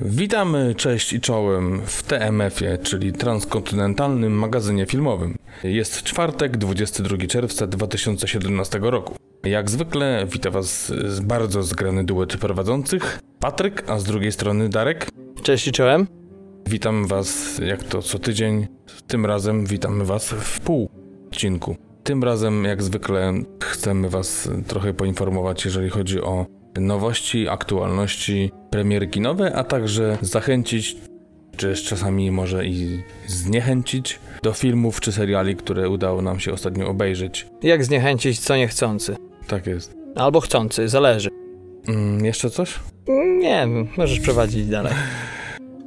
Witamy, cześć i czołem w TMF-ie, czyli Transkontynentalnym Magazynie Filmowym. Jest czwartek, 22 czerwca 2017 roku. Jak zwykle witam Was z bardzo zgrany duet prowadzących, Patryk, a z drugiej strony Darek. Cześć i czołem. Witam Was jak to co tydzień. Tym razem witamy Was w pół odcinku. Tym razem, jak zwykle, chcemy Was trochę poinformować, jeżeli chodzi o nowości, aktualności, premiery kinowe, a także zachęcić, czy czasami może i zniechęcić do filmów czy seriali, które udało nam się ostatnio obejrzeć. Jak zniechęcić co niechcący? Tak jest. Albo chcący, zależy. Mm, jeszcze coś? Nie wiem, możesz prowadzić dalej.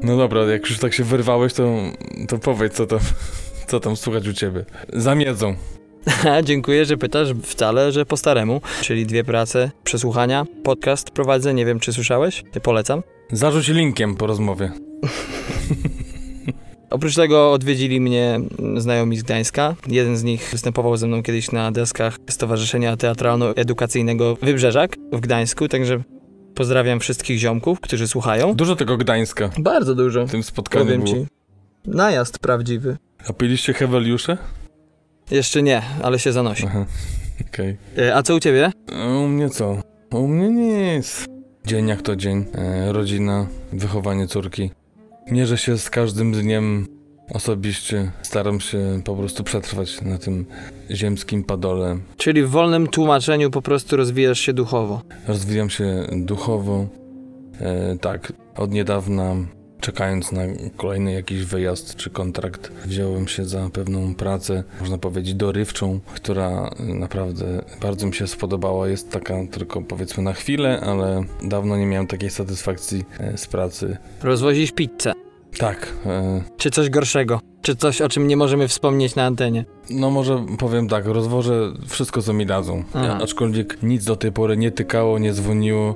No dobra, jak już tak się wyrwałeś, to, to powiedz, co tam, co tam słuchać u ciebie. Zamiedzą. Dziękuję, że pytasz. Wcale, że po staremu. Czyli dwie prace, przesłuchania, podcast prowadzę. Nie wiem, czy słyszałeś? Polecam. Zarzuć linkiem po rozmowie. Oprócz tego odwiedzili mnie znajomi z Gdańska. Jeden z nich występował ze mną kiedyś na deskach Stowarzyszenia Teatralno-Edukacyjnego Wybrzeżak w Gdańsku, także pozdrawiam wszystkich ziomków, którzy słuchają. Dużo tego Gdańska Bardzo dużo. w tym spotkaniu Powiem było. ci. Najazd prawdziwy. A piliście heweliusze? Jeszcze nie, ale się zanosi. Aha, okej. E, A co u ciebie? A U mnie co? U mnie nic. Dzień jak to dzień. E, rodzina, wychowanie córki. Mierzę się z każdym dniem osobiście. Staram się po prostu przetrwać na tym ziemskim padole. Czyli w wolnym tłumaczeniu po prostu rozwijasz się duchowo. Rozwijam się duchowo. E, tak, od niedawna, czekając na kolejny jakiś wyjazd czy kontrakt, wziąłem się za pewną pracę, można powiedzieć dorywczą, która naprawdę bardzo mi się spodobała. Jest taka tylko powiedzmy na chwilę, ale dawno nie miałem takiej satysfakcji e, z pracy. Rozwozisz pizzę. Tak, e, Czy coś gorszego? Czy coś, o czym nie możemy wspomnieć na antenie? no może powiem tak, rozwożę wszystko, co mi dadzą. Aha. Aczkolwiek nic do tej pory nie tykało, nie dzwoniło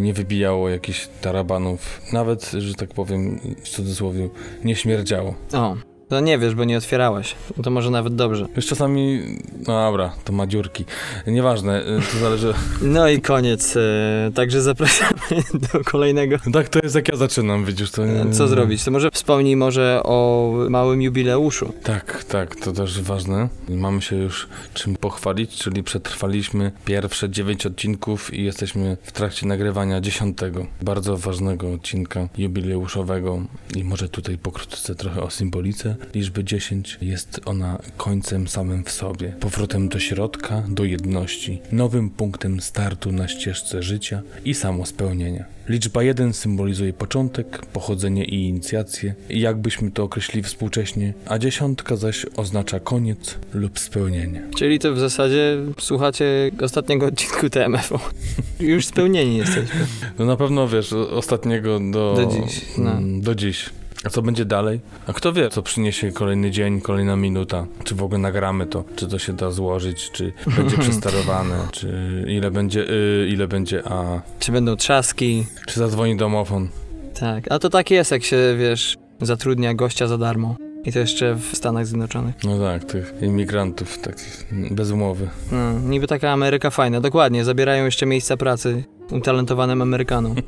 nie wybijało jakichś tarabanów. Nawet, że tak powiem, w cudzysłowie, nie śmierdziało. O, to nie wiesz, bo nie otwierałeś. To może nawet dobrze. Już czasami, no dobra, to ma dziurki. Nieważne, y, to zależy. No i koniec. e, Także zapraszamy do kolejnego. Tak to jest, jak ja zaczynam, widzisz, to... nie- Co zrobić? To może wspomnij może o małym jubileuszu. Tak, tak, to też ważne. Mamy się już czym pochwalić, czyli przetrwaliśmy pierwsze dziewięć odcinków i jesteśmy w trakcie nagrywania dziesiątego, bardzo ważnego odcinka jubileuszowego i może tutaj pokrótce trochę o symbolice. Liczby 10 jest ona końcem samym w sobie, powrotem do środka, do jedności, nowym punktem startu na ścieżce życia i samospełnienia. Liczba 1 symbolizuje początek, pochodzenie i inicjację, jakbyśmy to określili współcześnie, a dziesiątka zaś oznacza koniec lub spełnienie. Czyli to w zasadzie słuchacie ostatniego odcinku TMF-u. Już spełnieni jesteśmy. No na pewno wiesz, ostatniego do, Do dziś, no. mm, do dziś. A co będzie dalej? A kto wie, co przyniesie kolejny dzień, kolejna minuta? Czy w ogóle nagramy to? Czy to się da złożyć? Czy będzie przestarowane? Czy ile będzie y, ile będzie a? Czy będą trzaski? Czy zadzwoni domofon? Tak, a to tak jest, jak się, wiesz, zatrudnia gościa za darmo. I to jeszcze w Stanach Zjednoczonych. No tak, tych imigrantów takich bez umowy. No, niby taka Ameryka fajna, dokładnie. Zabierają jeszcze miejsca pracy utalentowanym Amerykanom.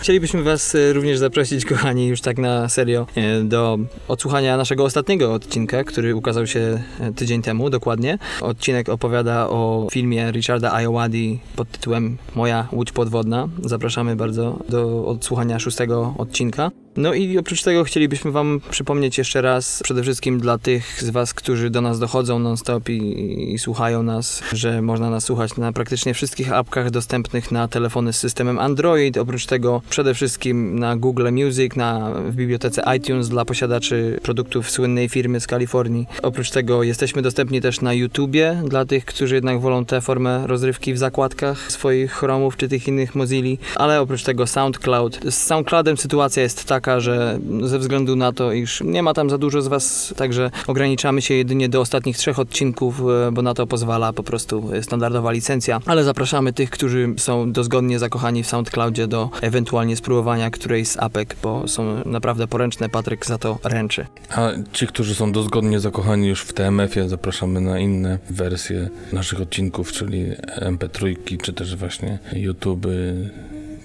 Chcielibyśmy Was e, również zaprosić, kochani, już tak na serio, e, do odsłuchania naszego ostatniego odcinka, który ukazał się e, tydzień temu, dokładnie. Odcinek opowiada o filmie Richarda Ayoade pod tytułem Moja łódź podwodna. Zapraszamy bardzo do odsłuchania szóstego odcinka. No i oprócz tego chcielibyśmy Wam przypomnieć jeszcze raz, przede wszystkim dla tych z Was, którzy do nas dochodzą non-stop i, i słuchają nas, że można nas słuchać na praktycznie wszystkich apkach dostępnych na telefony z systemem Android. Oprócz tego przede wszystkim na Google Music, na, w bibliotece iTunes dla posiadaczy produktów słynnej firmy z Kalifornii. Oprócz tego jesteśmy dostępni też na YouTubie dla tych, którzy jednak wolą tę formę rozrywki w zakładkach swoich Chromów czy tych innych Mozilli, ale oprócz tego SoundCloud. Z SoundCloudem sytuacja jest taka, że ze względu na to, iż nie ma tam za dużo z Was, także ograniczamy się jedynie do ostatnich trzech odcinków, e, bo na to pozwala po prostu standardowa licencja, ale zapraszamy tych, którzy są dozgodnie zakochani w SoundCloudzie do ewentualnie spróbowania którejś z apek, bo są naprawdę poręczne, Patryk za to ręczy. A ci, którzy są dozgodnie zakochani już w TMF-ie, zapraszamy na inne wersje naszych odcinków, czyli MP3, czy też właśnie YouTube,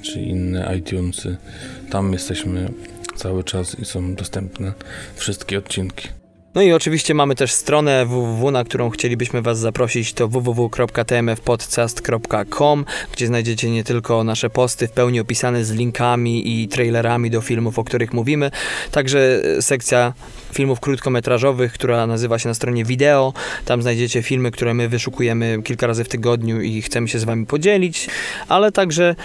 czy inne iTunesy. Tam jesteśmy cały czas i są dostępne wszystkie odcinki. No i oczywiście mamy też stronę www, na którą chcielibyśmy Was zaprosić, to www.tmfpodcast.com, gdzie znajdziecie nie tylko nasze posty w pełni opisane z linkami i trailerami do filmów, o których mówimy, także sekcja filmów krótkometrażowych, która nazywa się na stronie wideo. Tam znajdziecie filmy, które my wyszukujemy kilka razy w tygodniu i chcemy się z Wami podzielić, ale także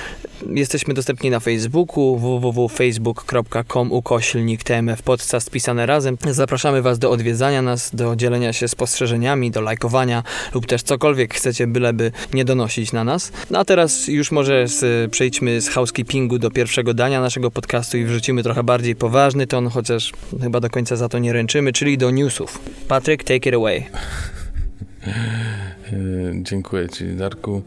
jesteśmy dostępni na Facebooku www.facebook.com ukoślnik TMF Podcast pisane razem. Zapraszamy Was do odwiedzania nas, do dzielenia się spostrzeżeniami, do lajkowania lub też cokolwiek chcecie, byleby nie donosić na nas. No a teraz już może z, przejdźmy z housekeepingu do pierwszego dania naszego podcastu i wrzucimy trochę bardziej poważny ton, chociaż chyba do końca za to nie ręczymy, czyli do newsów. Patryk, take it away. Yy, Dziękuję Ci, Darku,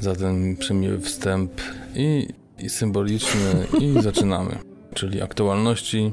za ten przemiły wstęp i, i symboliczny i zaczynamy. Czyli aktualności.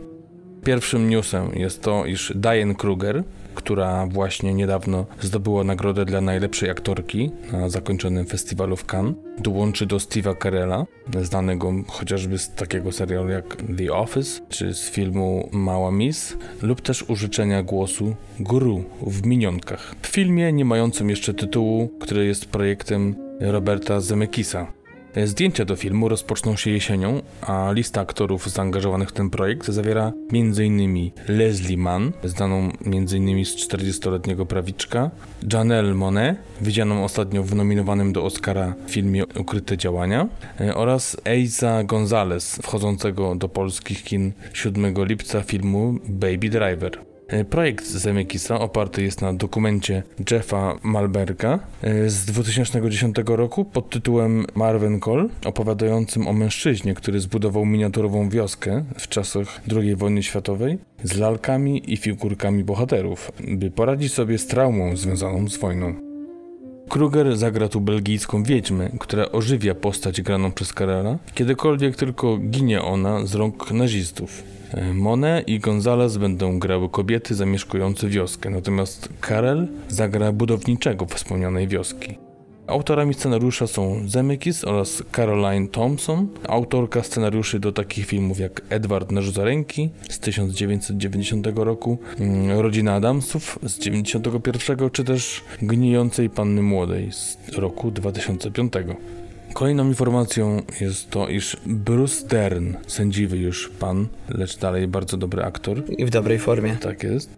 Pierwszym newsem jest to, iż Diane Kruger, która właśnie niedawno zdobyła nagrodę dla najlepszej aktorki na zakończonym festiwalu w Cannes, dołączy do Steve'a Carella, znanego chociażby z takiego serialu jak The Office, czy z filmu Mała Miss, lub też użyczenia głosu Guru w Minionkach. W filmie nie mającym jeszcze tytułu, który jest projektem Roberta Zemeckisa. Zdjęcia do filmu rozpoczną się jesienią, a lista aktorów zaangażowanych w ten projekt zawiera m.in. Leslie Mann, znaną m.in. z 40-letniego prawiczka, Janelle Monet, widzianą ostatnio w nominowanym do Oscara filmie Ukryte działania, e, oraz Eiza Gonzalez, wchodzącego do polskich kin 7 lipca filmu Baby Driver. E, Projekt Zemeckisa oparty jest na dokumencie Jeffa Malberga e, z 2010 roku pod tytułem Marvin Call, opowiadającym o mężczyźnie, który zbudował miniaturową wioskę w czasach II wojny światowej z lalkami i figurkami bohaterów, by poradzić sobie z traumą związaną z wojną. Kruger zagra tu belgijską wiedźmę, która ożywia postać graną przez Karela, kiedykolwiek tylko ginie ona z rąk nazistów. Monet i Gonzalez będą grały kobiety zamieszkujące wioskę, natomiast Karel zagra budowniczego wspomnianej wioski. Autorami scenariusza są Zemeckis oraz Caroline Thompson, autorka scenariuszy do takich filmów jak Edward narzuca ręki z 1990 roku, mm, Rodzina Adamsów z 1991 czy też Gnijącej Panny Młodej z roku 2005. Kolejną informacją jest to, iż Bruce Dern, sędziwy już pan, lecz dalej bardzo dobry aktor, I w dobrej formie. tak jest,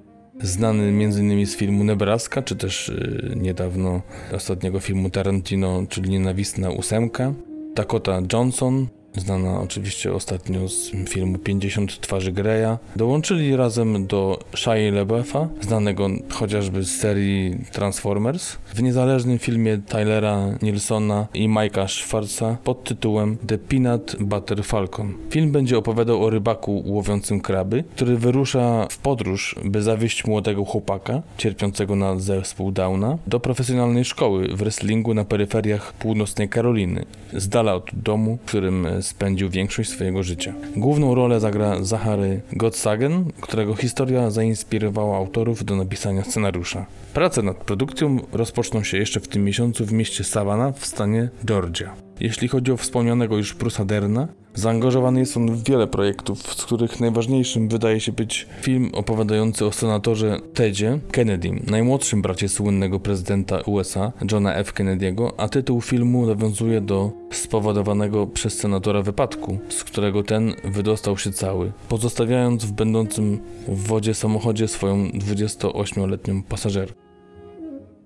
znany m.in. z filmu Nebraska, czy też y, niedawno ostatniego filmu Tarantino, czyli Nienawistna ósemka, Dakota Johnson, znana oczywiście ostatnio z filmu 50 twarzy Greya, dołączyli razem do Shia LaBeouf'a, znanego chociażby z serii Transformers, w niezależnym filmie Tylera Nilsona i Mike'a Schwarza pod tytułem The Peanut Butter Falcon. Film będzie opowiadał o rybaku łowiącym kraby, który wyrusza w podróż, by zawieźć młodego chłopaka, cierpiącego na zespół Downa, do profesjonalnej szkoły w wrestlingu na peryferiach północnej Karoliny, z dala od domu, w którym spędził większość swojego życia. Główną rolę zagra Zachary Gottsagen, którego historia zainspirowała autorów do napisania scenariusza. Prace nad produkcją rozpoczną się jeszcze w tym miesiącu w mieście Savannah w stanie Georgia. Jeśli chodzi o wspomnianego już Bruce'a Derna, zaangażowany jest on w wiele projektów, z których najważniejszym wydaje się być film opowiadający o senatorze Tedzie Kennedy, najmłodszym bracie słynnego prezydenta USA Johna F. Kennedy'ego, a tytuł filmu nawiązuje do spowodowanego przez senatora wypadku, z którego ten wydostał się cały, pozostawiając w będącym w wodzie samochodzie swoją 28-letnią pasażerkę.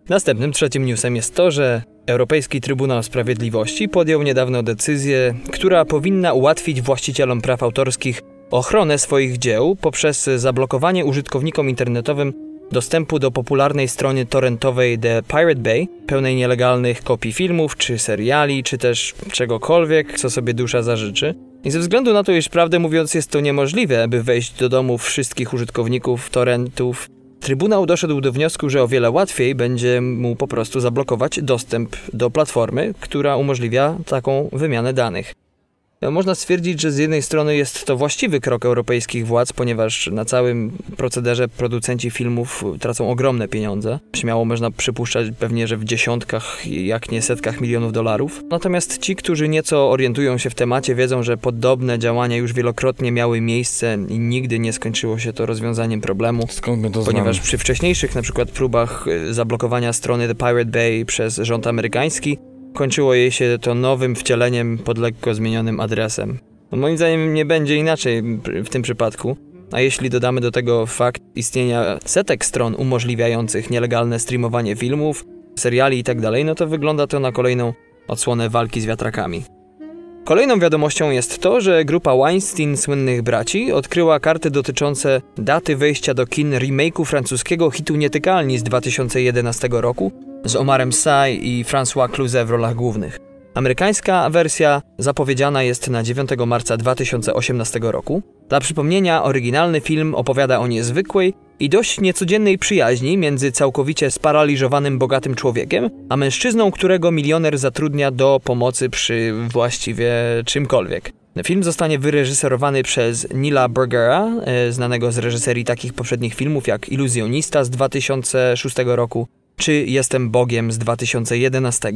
Następnym trzecim newsem jest to, że Europejski Trybunał Sprawiedliwości podjął niedawno decyzję, która powinna ułatwić właścicielom praw autorskich ochronę swoich dzieł poprzez zablokowanie użytkownikom internetowym dostępu do popularnej strony torrentowej The Pirate Bay, pełnej nielegalnych kopii filmów, czy seriali, czy też czegokolwiek, co sobie dusza zażyczy. I ze względu na to, iż prawdę mówiąc jest to niemożliwe, aby wejść do domów wszystkich użytkowników torrentów, Trybunał doszedł do wniosku, że o wiele łatwiej będzie mu po prostu zablokować dostęp do platformy, która umożliwia taką wymianę danych. No, Można stwierdzić, że z jednej strony jest to właściwy krok europejskich władz, ponieważ na całym procederze producenci filmów tracą ogromne pieniądze. Śmiało można przypuszczać pewnie, że w dziesiątkach, jak nie setkach milionów dolarów. Natomiast ci, którzy nieco orientują się w temacie, wiedzą, że podobne działania już wielokrotnie miały miejsce i nigdy nie skończyło się to rozwiązaniem problemu. Skąd my to Ponieważ znamy? przy wcześniejszych na przykład próbach y, zablokowania strony The Pirate Bay przez rząd amerykański kończyło jej się to nowym wcieleniem pod lekko zmienionym adresem. No moim zdaniem nie będzie inaczej w tym przypadku. A jeśli dodamy do tego fakt istnienia setek stron umożliwiających nielegalne streamowanie filmów, seriali itd., no to wygląda to na kolejną odsłonę walki z wiatrakami. Kolejną wiadomością jest to, że grupa Weinstein słynnych braci odkryła karty dotyczące daty wejścia do kin remake'u francuskiego hitu Nietykalni z 2011 roku z Omarem Sy i François Cluzet w rolach głównych. Amerykańska wersja zapowiedziana jest na 9 marca 2018 roku. Dla przypomnienia, oryginalny film opowiada o niezwykłej i dość niecodziennej przyjaźni między całkowicie sparaliżowanym bogatym człowiekiem, a mężczyzną, którego milioner zatrudnia do pomocy przy właściwie czymkolwiek. Film zostanie wyreżyserowany przez Nila Burgera, e, znanego z reżyserii takich poprzednich filmów jak Iluzjonista z 2006 roku czy Jestem Bogiem z 2011,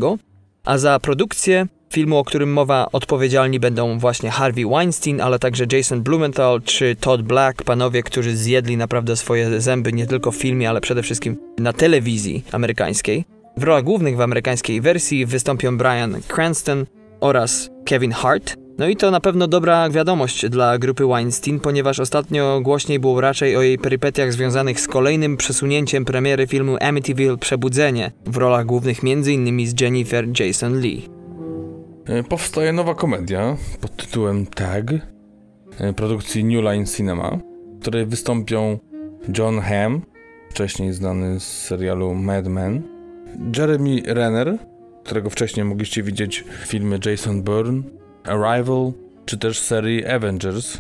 a za produkcję filmu, o którym mowa, odpowiedzialni będą właśnie Harvey Weinstein, ale także Jason Blumenthal czy Todd Black, panowie, którzy zjedli naprawdę swoje zęby nie tylko w filmie, ale przede wszystkim na telewizji amerykańskiej. W rolach głównych w amerykańskiej wersji wystąpią Brian Cranston oraz Kevin Hart. No i to na pewno dobra wiadomość dla grupy Weinstein, ponieważ ostatnio głośniej było raczej o jej perypetiach związanych z kolejnym przesunięciem premiery filmu Amityville Przebudzenie w rolach głównych m.in. z Jennifer Jason Lee. Powstaje nowa komedia pod tytułem Tag e, produkcji New Line Cinema, w której wystąpią John Hamm, wcześniej znany z serialu Mad Men, Jeremy Renner, którego wcześniej mogliście widzieć w filmie Jason Bourne, Arrival, czy też serii Avengers.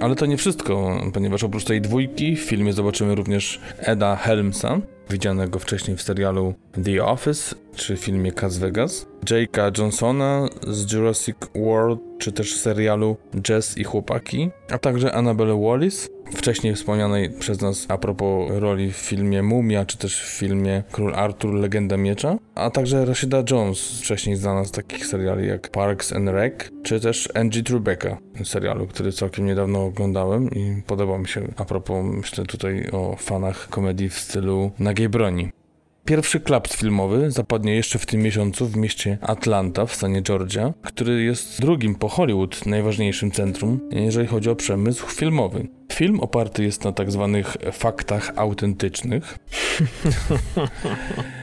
Ale to nie wszystko, ponieważ oprócz tej dwójki w filmie zobaczymy również Eda Helmsa, widzianego wcześniej w serialu The Office czy filmie Cas Vegas, Jake'a Johnsona z Jurassic World czy też serialu Jazz i Chłopaki, a także Annabelle Wallis, wcześniej wspomnianej przez nas a propos roli w filmie Mumia czy też w filmie Król Artur Legenda Miecza, a także Rashida Jones, wcześniej znana z takich seriali jak Parks and Rec, czy też Angie Tribeca, serialu, który całkiem niedawno oglądałem i podobał mi się. A propos, myślę tutaj o fanach komedii w stylu nagiej broni. Pierwszy klaps filmowy zapadnie jeszcze w tym miesiącu w mieście Atlanta w stanie Georgia, który jest drugim po Hollywood najważniejszym centrum, jeżeli chodzi o przemysł filmowy. Film oparty jest na tak zwanych faktach autentycznych,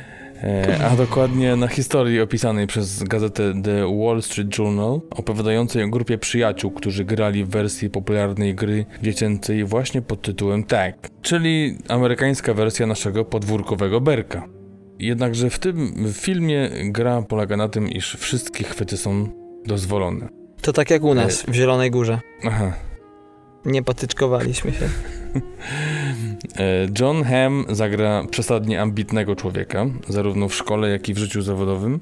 a dokładnie na historii opisanej przez gazetę The Wall Street Journal, opowiadającej o grupie przyjaciół, którzy grali w wersji popularnej gry dziecięcej właśnie pod tytułem Tag, czyli amerykańska wersja naszego podwórkowego berka. Jednakże w tym filmie gra polega na tym, iż wszystkie chwyty są dozwolone. To tak jak u nas w Zielonej Górze. Aha. Nie patyczkowaliśmy się. E, John Hamm zagra przesadnie ambitnego człowieka, zarówno w szkole, jak i w życiu zawodowym,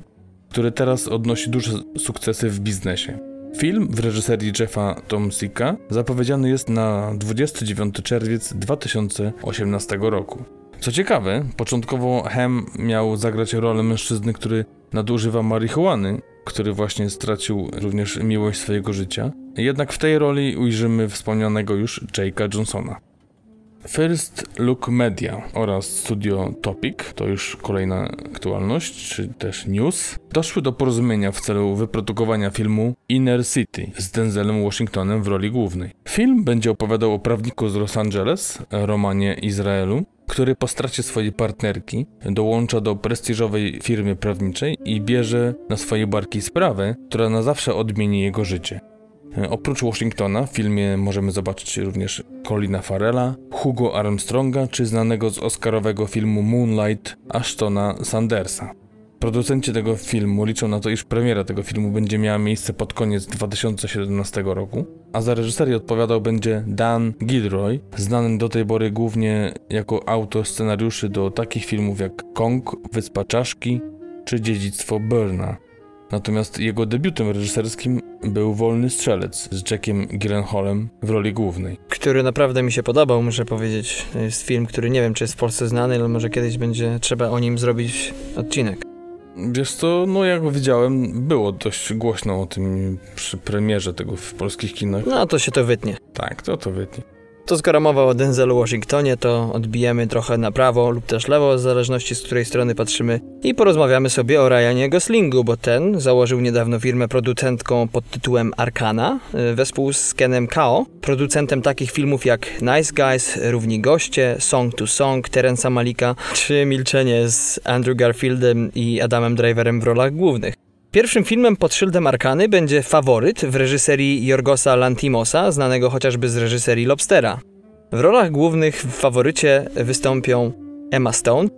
który teraz odnosi duże sukcesy w biznesie. Film w reżyserii Jeffa Tomsika zapowiedziany jest na 29 czerwiec 2018 roku. Co ciekawe, początkowo Ham miał zagrać rolę mężczyzny, który nadużywa marihuany, który właśnie stracił również miłość swojego życia. Jednak w tej roli ujrzymy wspomnianego już Jake'a Johnsona. First Look Media oraz studio Topic, to już kolejna aktualność, czy też news, doszły do porozumienia w celu wyprodukowania filmu Inner City z Denzelem Washingtonem w roli głównej. Film będzie opowiadał o prawniku z Los Angeles, Romanie Izraelu, który po stracie swojej partnerki dołącza do prestiżowej firmy prawniczej i bierze na swoje barki sprawę, która na zawsze odmieni jego życie. E, Oprócz Washingtona w filmie możemy zobaczyć również Colina Farrella, Hugo Armstronga czy znanego z oscarowego filmu Moonlight Ashtona Sandersa. Producenci tego filmu liczą na to, iż premiera tego filmu będzie miała miejsce pod koniec 2017 roku, a za reżyserię odpowiadał będzie Dan Gilroy, znany do tej pory głównie jako autor scenariuszy do takich filmów jak Kong, Wyspa Czaszki czy Dziedzictwo Burna. Natomiast jego debiutem reżyserskim był Wolny Strzelec z Jackiem Gyllenhaalem w roli głównej. Który naprawdę mi się podobał, muszę powiedzieć. To jest film, który nie wiem, czy jest w Polsce znany, ale może kiedyś będzie trzeba o nim zrobić odcinek. Wiesz co, no jak widziałem, było dość głośno o tym przy premierze tego w polskich kinach. No to się to wytnie. Tak, to to wytnie. To skoro mowa o Denzelu Washingtonie, to odbijemy trochę na prawo lub też lewo, w zależności z której strony patrzymy i porozmawiamy sobie o Ryanie Goslingu, bo ten założył niedawno firmę producentką pod tytułem Arkana, y, wespół z Kenem Kao, producentem takich filmów jak Nice Guys, Równi Goście, Song to Song, Terensa Malika, czy Milczenie z Andrew Garfieldem i Adamem Driverem w rolach głównych. Pierwszym filmem pod szyldem Arkany będzie Faworyt w reżyserii Jorgosa Lantimosa, znanego chociażby z reżyserii Lobstera. W rolach głównych w Faworycie wystąpią Emma Stone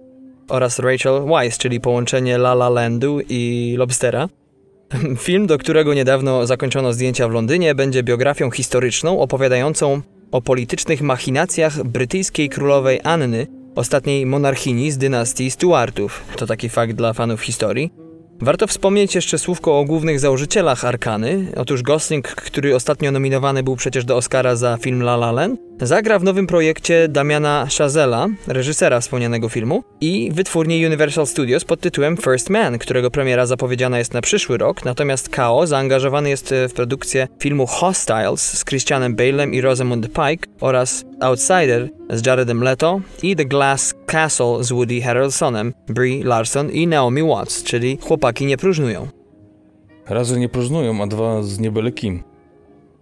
oraz Rachel Weisz, czyli połączenie La La Landu i Lobstera. Film, do którego niedawno zakończono zdjęcia w Londynie, będzie biografią historyczną opowiadającą o politycznych machinacjach brytyjskiej królowej Anny, ostatniej monarchini z dynastii Stuartów. To taki fakt dla fanów historii. Warto wspomnieć jeszcze słówko o głównych założycielach Arkany. Otóż Gosling, który ostatnio nominowany był przecież do Oscara za film La La Land, zagra w nowym projekcie Damiana Chazela, reżysera wspomnianego filmu, i wytwórni Universal Studios pod tytułem First Man, którego premiera zapowiedziana jest na przyszły rok, natomiast Kao zaangażowany jest w produkcję filmu Hostiles z Christianem Bale'em i Rosamund Pike oraz Outsider z Jaredem Leto i The Glass Castle z Woody Harrelsonem, Brie Larson i Naomi Watts, czyli chłopaki nie próżnują. Raz, że nie próżnują, a dwa z niebyle kim.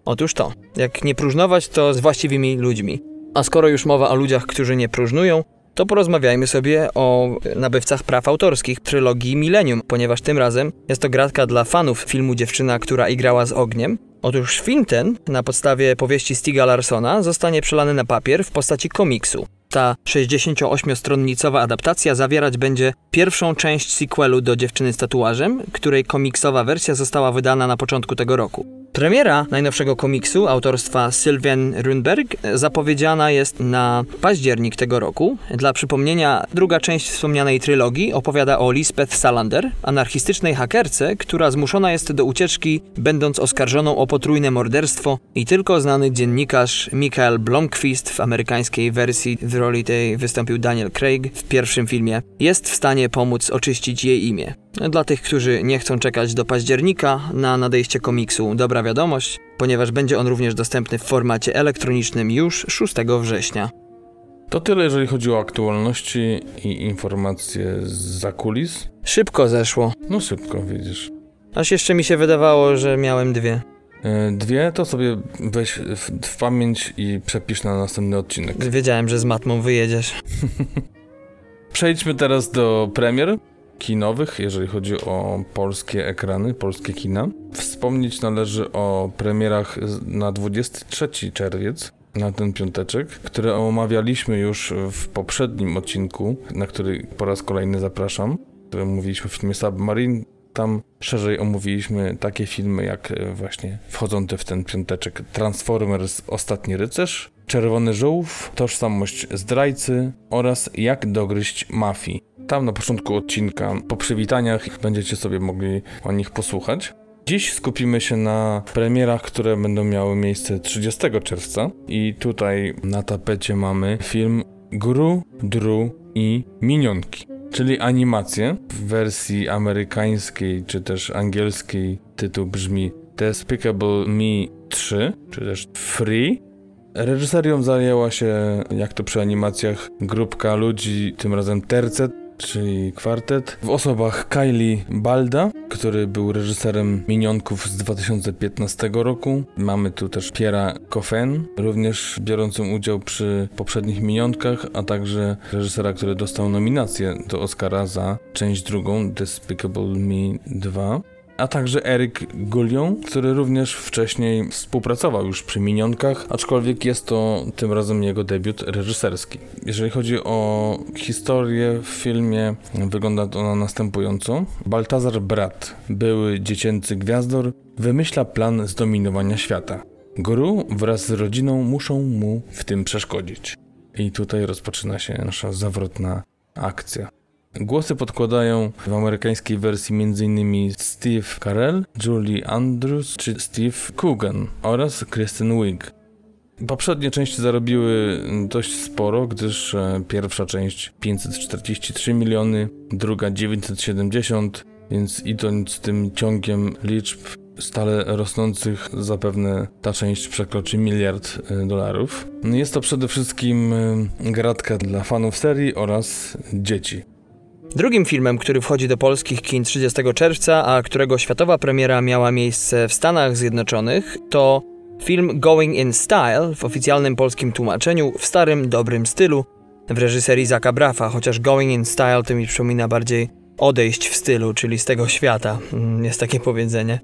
Otóż to, jak nie próżnować, to z właściwymi ludźmi. A skoro już mowa o ludziach, którzy nie próżnują, to porozmawiajmy sobie o nabywcach praw autorskich trylogii Millennium, ponieważ tym razem jest to gratka dla fanów filmu Dziewczyna, która igrała z ogniem. Otóż film ten, na podstawie powieści Stiga Larsona, zostanie przelany na papier w postaci komiksu. Ta 68-stronnicowa adaptacja zawierać będzie pierwszą część sequelu do Dziewczyny z tatuażem, której komiksowa wersja została wydana na początku tego roku. Premiera najnowszego komiksu autorstwa Sylwian Runberg zapowiedziana jest na październik tego roku. Dla przypomnienia, druga część wspomnianej trylogii opowiada o Lisbeth Salander, anarchistycznej hakerce, która zmuszona jest do ucieczki, będąc oskarżoną o potrójne morderstwo i tylko znany dziennikarz Michael Blomqvist w amerykańskiej wersji w roli tej wystąpił Daniel Craig w pierwszym filmie, jest w stanie pomóc oczyścić jej imię. Dla tych, którzy nie chcą czekać do października na nadejście komiksu, dobra wiadomość, ponieważ będzie on również dostępny w formacie elektronicznym już 6 września. To tyle, jeżeli chodzi o aktualności i informacje z kulis. Szybko zeszło. No szybko, widzisz. Aż jeszcze mi się wydawało, że miałem dwie. E, Dwie to sobie weź w, w pamięć i przepisz na następny odcinek. Wiedziałem, że z matmą wyjedziesz. Przejdźmy teraz do premier kinowych, jeżeli chodzi o polskie ekrany, polskie kina. Wspomnieć należy o premierach na 23 czerwiec, na ten piąteczek, które omawialiśmy już w poprzednim odcinku, na który po raz kolejny zapraszam, mówiliśmy o filmie Submarine. Tam szerzej omówiliśmy takie filmy jak e, właśnie wchodzące w ten piąteczek Transformers Ostatni Rycerz, Czerwony Żółw, Tożsamość Zdrajcy oraz Jak dogryźć mafii. Tam na początku odcinka, po przywitaniach, będziecie sobie mogli o nich posłuchać. Dziś skupimy się na premierach, które będą miały miejsce 30 czerwca. I tutaj na tapecie mamy film Gru, Dru i Minionki, czyli animację. W wersji amerykańskiej czy też angielskiej tytuł brzmi Despicable Me 3, czy też Free. Reżyserią zajęła się, jak to przy animacjach, grupka ludzi, tym razem tercet, czyli kwartet, w osobach Kylie Balda, który był reżyserem Minionków z 2015 roku. Mamy tu też Piera Coffen, również biorącym udział przy poprzednich Minionkach, a także reżysera, który dostał nominację do Oscara za część drugą Despicable Me 2 a także Eric Gullion, który również wcześniej współpracował już przy Minionkach, aczkolwiek jest to tym razem jego debiut reżyserski. Jeżeli chodzi o historię w filmie, wygląda ona następująco. Baltazar Brat, były dziecięcy gwiazdor, wymyśla plan zdominowania świata. Guru wraz z rodziną muszą mu w tym przeszkodzić. I tutaj rozpoczyna się nasza zawrotna akcja. Głosy podkładają w amerykańskiej wersji m.in. Steve Carell, Julie Andrews czy Steve Coogan oraz Kristen Wiig. Poprzednie części zarobiły dość sporo, gdyż e, pierwsza część 543 miliony, druga 970, więc idąc tym ciągiem liczb stale rosnących, zapewne ta część przekroczy miliard e, dolarów. Jest to przede wszystkim e, gratka dla fanów serii oraz dzieci. Drugim filmem, który wchodzi do polskich kin 30 czerwca, a którego światowa premiera miała miejsce w Stanach Zjednoczonych, to film Going in Style w oficjalnym polskim tłumaczeniu w starym, dobrym stylu w reżyserii Zaka Brafa, chociaż Going in Style to mi przypomina bardziej odejść w stylu, czyli z tego świata. Mm, Jest takie powiedzenie.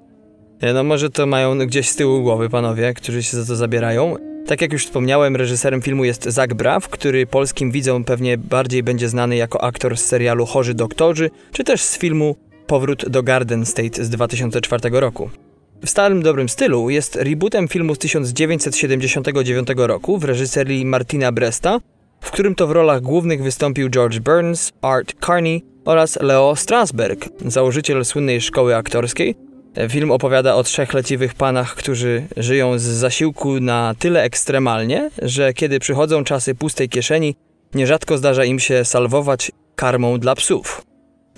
E, No może to mają gdzieś z tyłu głowy panowie, którzy się za to zabierają. Tak jak już wspomniałem, reżyserem filmu jest Zach Braff, który polskim widzom pewnie bardziej będzie znany jako aktor z serialu Chorzy Doktorzy, czy też z filmu Powrót do Garden State z 2004 roku. W starym dobrym stylu jest rebootem filmu z 1979 roku w reżyserii Martina Bresta, w którym to w rolach głównych wystąpił George Burns, Art Carney oraz Leo Strasberg, założyciel słynnej szkoły aktorskiej. Film opowiada o trzech leciwych panach, którzy żyją z zasiłku na tyle ekstremalnie, że kiedy przychodzą czasy pustej kieszeni, nierzadko zdarza im się salwować karmą dla psów.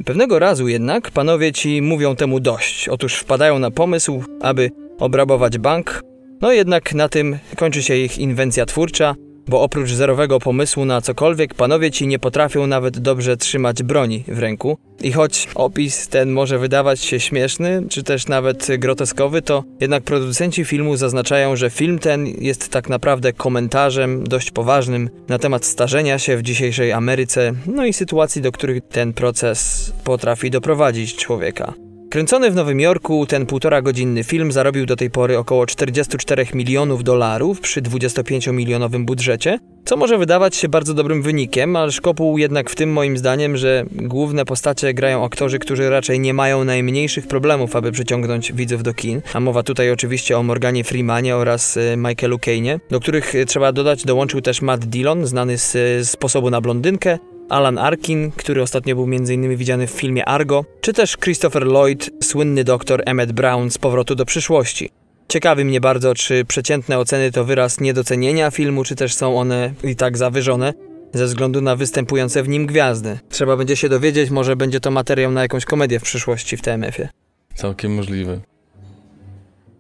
Pewnego razu jednak panowie ci mówią temu dość. Otóż wpadają na pomysł, aby obrabować bank. No jednak na tym kończy się ich inwencja twórcza, bo oprócz zerowego pomysłu na cokolwiek, panowie ci nie potrafią nawet dobrze trzymać broni w ręku. I choć opis ten może wydawać się śmieszny, czy też nawet groteskowy, to jednak producenci filmu zaznaczają, że film ten jest tak naprawdę komentarzem dość poważnym na temat starzenia się w dzisiejszej Ameryce, no i sytuacji, do których ten proces potrafi doprowadzić człowieka. Kręcony w Nowym Jorku, ten półtora godzinny film zarobił do tej pory około 44 milionów dolarów przy 25-milionowym budżecie, co może wydawać się bardzo dobrym wynikiem, ale szkopuł jednak w tym moim zdaniem, że główne postacie grają aktorzy, którzy raczej nie mają najmniejszych problemów, aby przyciągnąć widzów do kin. A mowa tutaj oczywiście o Morganie Freemanie oraz y, Michaelu Caine'ie, do których y, trzeba dodać dołączył też Matt Dillon, znany z y, Sposobu na blondynkę, Alan Arkin, który ostatnio był m.in. widziany w filmie Argo, czy też Christopher Lloyd, słynny doktor Emmett Brown z Powrotu do przyszłości. Ciekawi mnie bardzo, czy przeciętne oceny to wyraz niedocenienia filmu, czy też są one i tak zawyżone ze względu na występujące w nim gwiazdy. Trzeba będzie się dowiedzieć, może będzie to materiał na jakąś komedię w przyszłości w TMF-ie. Całkiem możliwe.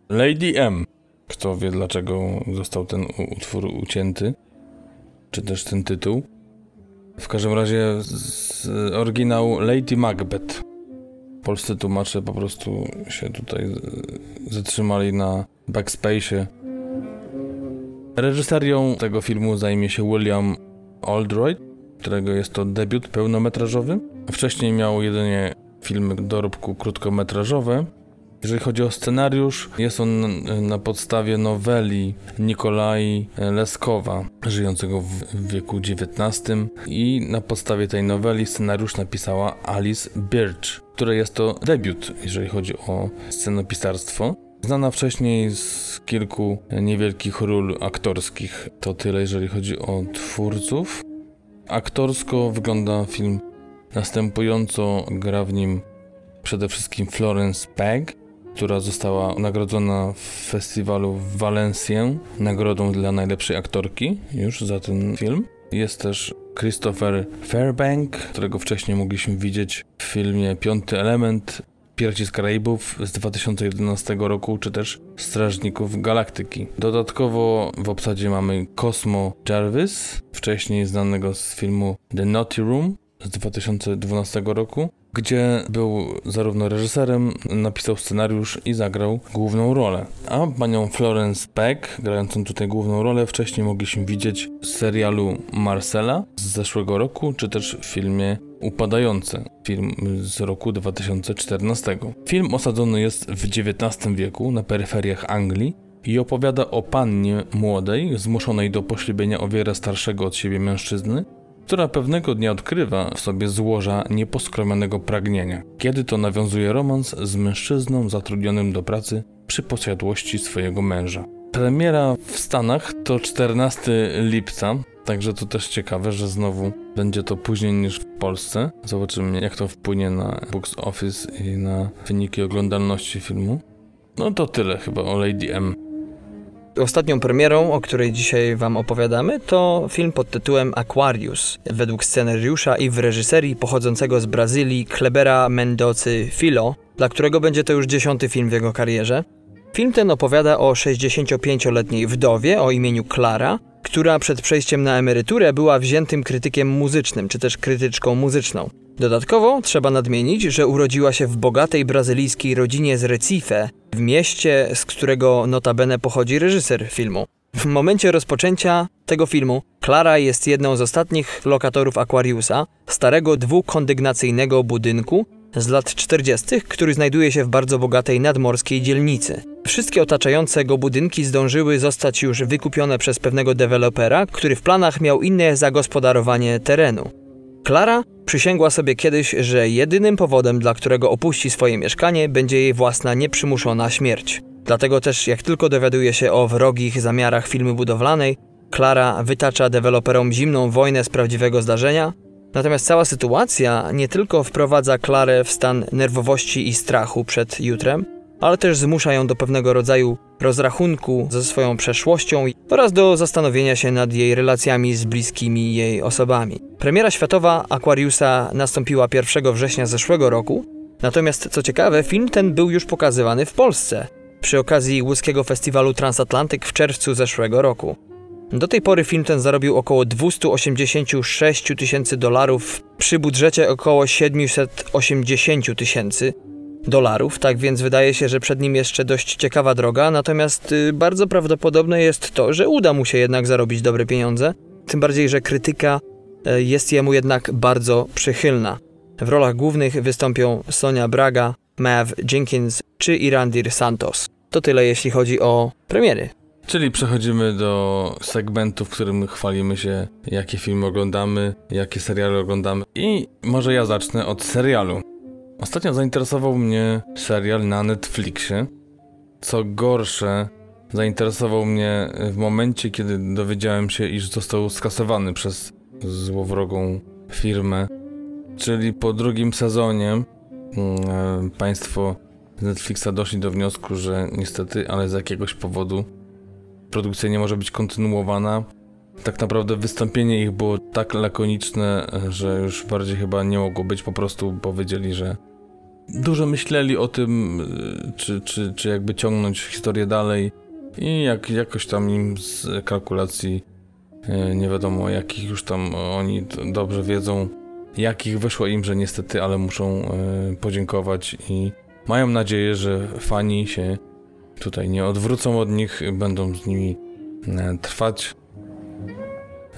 Lady M. Kto wie, dlaczego został ten utwór ucięty? Czy też ten tytuł? W każdym razie z oryginał Lady Macbeth. Polscy tłumacze po prostu się tutaj zatrzymali na backspace'ie. Reżyserią tego filmu zajmie się William Oldroyd, którego jest to debiut pełnometrażowy. Wcześniej miał jedynie filmy dorobku krótkometrażowe. Jeżeli chodzi o scenariusz, jest on na podstawie noweli Nikolai Leskowa, żyjącego w wieku XIX. I na podstawie tej noweli scenariusz napisała Alice Birch, która jest to debiut, jeżeli chodzi o scenopisarstwo. Znana wcześniej z kilku niewielkich ról aktorskich. To tyle, jeżeli chodzi o twórców. Aktorsko wygląda film następująco. Gra w nim przede wszystkim Florence Pegg, która została nagrodzona w festiwalu w Valencję nagrodą dla najlepszej aktorki już za ten film. Jest też Christopher Fairbank, którego wcześniej mogliśmy widzieć w filmie Piąty Element, Piraci z Karaibów z 2011 roku, czy też Strażników Galaktyki. Dodatkowo w obsadzie mamy Cosmo Jarvis, wcześniej znanego z filmu The Naughty Room z 2012 roku, gdzie był zarówno reżyserem, napisał scenariusz i zagrał główną rolę. A panią Florence Peck, grającą tutaj główną rolę, wcześniej mogliśmy widzieć w serialu Marcela z zeszłego roku, czy też w filmie Upadające, film z roku 2014. Film osadzony jest w XIX wieku na peryferiach Anglii i opowiada o pannie młodej, zmuszonej do poślubienia o wiele starszego od siebie mężczyzny, która pewnego dnia odkrywa w sobie złoża nieposkromionego pragnienia, kiedy to nawiązuje romans z mężczyzną zatrudnionym do pracy przy posiadłości swojego męża. Premiera w Stanach to 14 lipca, także to też ciekawe, że znowu będzie to później niż w Polsce. Zobaczymy, jak to wpłynie na box office i na wyniki oglądalności filmu. No to tyle chyba o Lady M. Ostatnią premierą, o której dzisiaj Wam opowiadamy, to film pod tytułem Aquarius, według scenariusza i w reżyserii pochodzącego z Brazylii Klebera Mendocy Filo, dla którego będzie to już dziesiąty film w jego karierze. Film ten opowiada o 65-letniej wdowie o imieniu Clara, która przed przejściem na emeryturę była wziętym krytykiem muzycznym, czy też krytyczką muzyczną. Dodatkowo trzeba nadmienić, że urodziła się w bogatej brazylijskiej rodzinie z Recife, w mieście, z którego notabene pochodzi reżyser filmu. W momencie rozpoczęcia tego filmu Klara jest jedną z ostatnich lokatorów Aquariusa, starego dwukondygnacyjnego budynku z lat 40., który znajduje się w bardzo bogatej nadmorskiej dzielnicy. Wszystkie otaczające go budynki zdążyły zostać już wykupione przez pewnego dewelopera, który w planach miał inne zagospodarowanie terenu. Klara przysięgła sobie kiedyś, że jedynym powodem, dla którego opuści swoje mieszkanie, będzie jej własna nieprzymuszona śmierć. Dlatego też, jak tylko dowiaduje się o wrogich zamiarach firmy budowlanej, Klara wytacza deweloperom zimną wojnę z prawdziwego zdarzenia. Natomiast cała sytuacja nie tylko wprowadza Klarę w stan nerwowości i strachu przed jutrem, ale też zmusza ją do pewnego rodzaju rozrachunku ze swoją przeszłością oraz do zastanowienia się nad jej relacjami z bliskimi jej osobami. Premiera światowa Aquariusa nastąpiła 1 września zeszłego roku, natomiast co ciekawe, film ten był już pokazywany w Polsce przy okazji łódzkiego festiwalu Transatlantyk w czerwcu zeszłego roku. Do tej pory film ten zarobił około 286 tysięcy dolarów przy budżecie około 780 tysięcy dolarów, tak więc wydaje się, że przed nim jeszcze dość ciekawa droga, natomiast y, bardzo prawdopodobne jest to, że uda mu się jednak zarobić dobre pieniądze, tym bardziej, że krytyka y, jest jemu jednak bardzo przychylna. W rolach głównych wystąpią Sonia Braga, Mav Jenkins czy Irandir Santos. To tyle jeśli chodzi o premiery. Czyli przechodzimy do segmentu, w którym chwalimy się, jakie filmy oglądamy, jakie seriale oglądamy. I może ja zacznę od serialu. Ostatnio zainteresował mnie serial na Netflixie. Co gorsze, zainteresował mnie w momencie, kiedy dowiedziałem się, iż został skasowany przez złowrogą firmę. Czyli po drugim sezonie mm, państwo z Netflixa doszli do wniosku, że niestety, ale z jakiegoś powodu produkcja nie może być kontynuowana. Tak naprawdę wystąpienie ich było tak lakoniczne, że już bardziej chyba nie mogło być. Po prostu powiedzieli, że dużo myśleli o tym, czy, czy, czy jakby ciągnąć historię dalej i jak, jakoś tam im z kalkulacji e, nie wiadomo jakich już tam oni dobrze wiedzą, jakich wyszło im, że niestety, ale muszą e, podziękować i mają nadzieję, że fani się tutaj nie odwrócą od nich, będą z nimi e, trwać.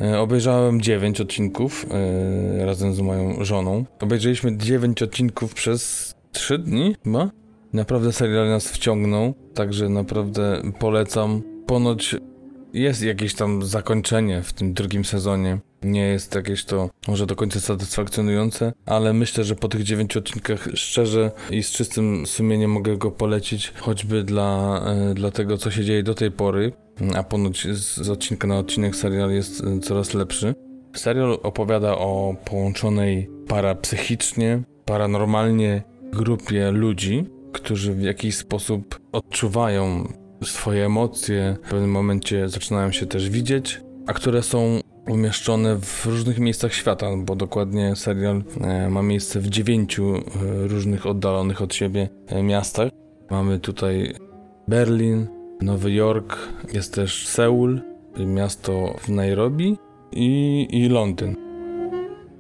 E, obejrzałem 9 odcinków e, razem z moją żoną. Obejrzeliśmy 9 odcinków przez 3 dni chyba. Naprawdę serial nas wciągnął, także naprawdę polecam. Ponoć jest jakieś tam zakończenie w tym drugim sezonie. Nie jest jakieś to może do końca satysfakcjonujące, ale myślę, że po tych dziewięciu odcinkach szczerze i z czystym sumieniem mogę go polecić, choćby dla, e, dla tego, co się dzieje do tej pory, a ponoć z, odcinka na odcinek serial jest e, coraz lepszy. Serial opowiada o połączonej parapsychicznie, paranormalnie grupie ludzi, którzy w jakiś sposób odczuwają swoje emocje, w pewnym momencie zaczynają się też widzieć, a które są umieszczone w różnych miejscach świata, bo dokładnie serial e, ma miejsce w dziewięciu e, różnych oddalonych od siebie e, miastach. Mamy tutaj Berlin, Nowy Jork, jest też Seul, miasto w Nairobi i, i Londyn.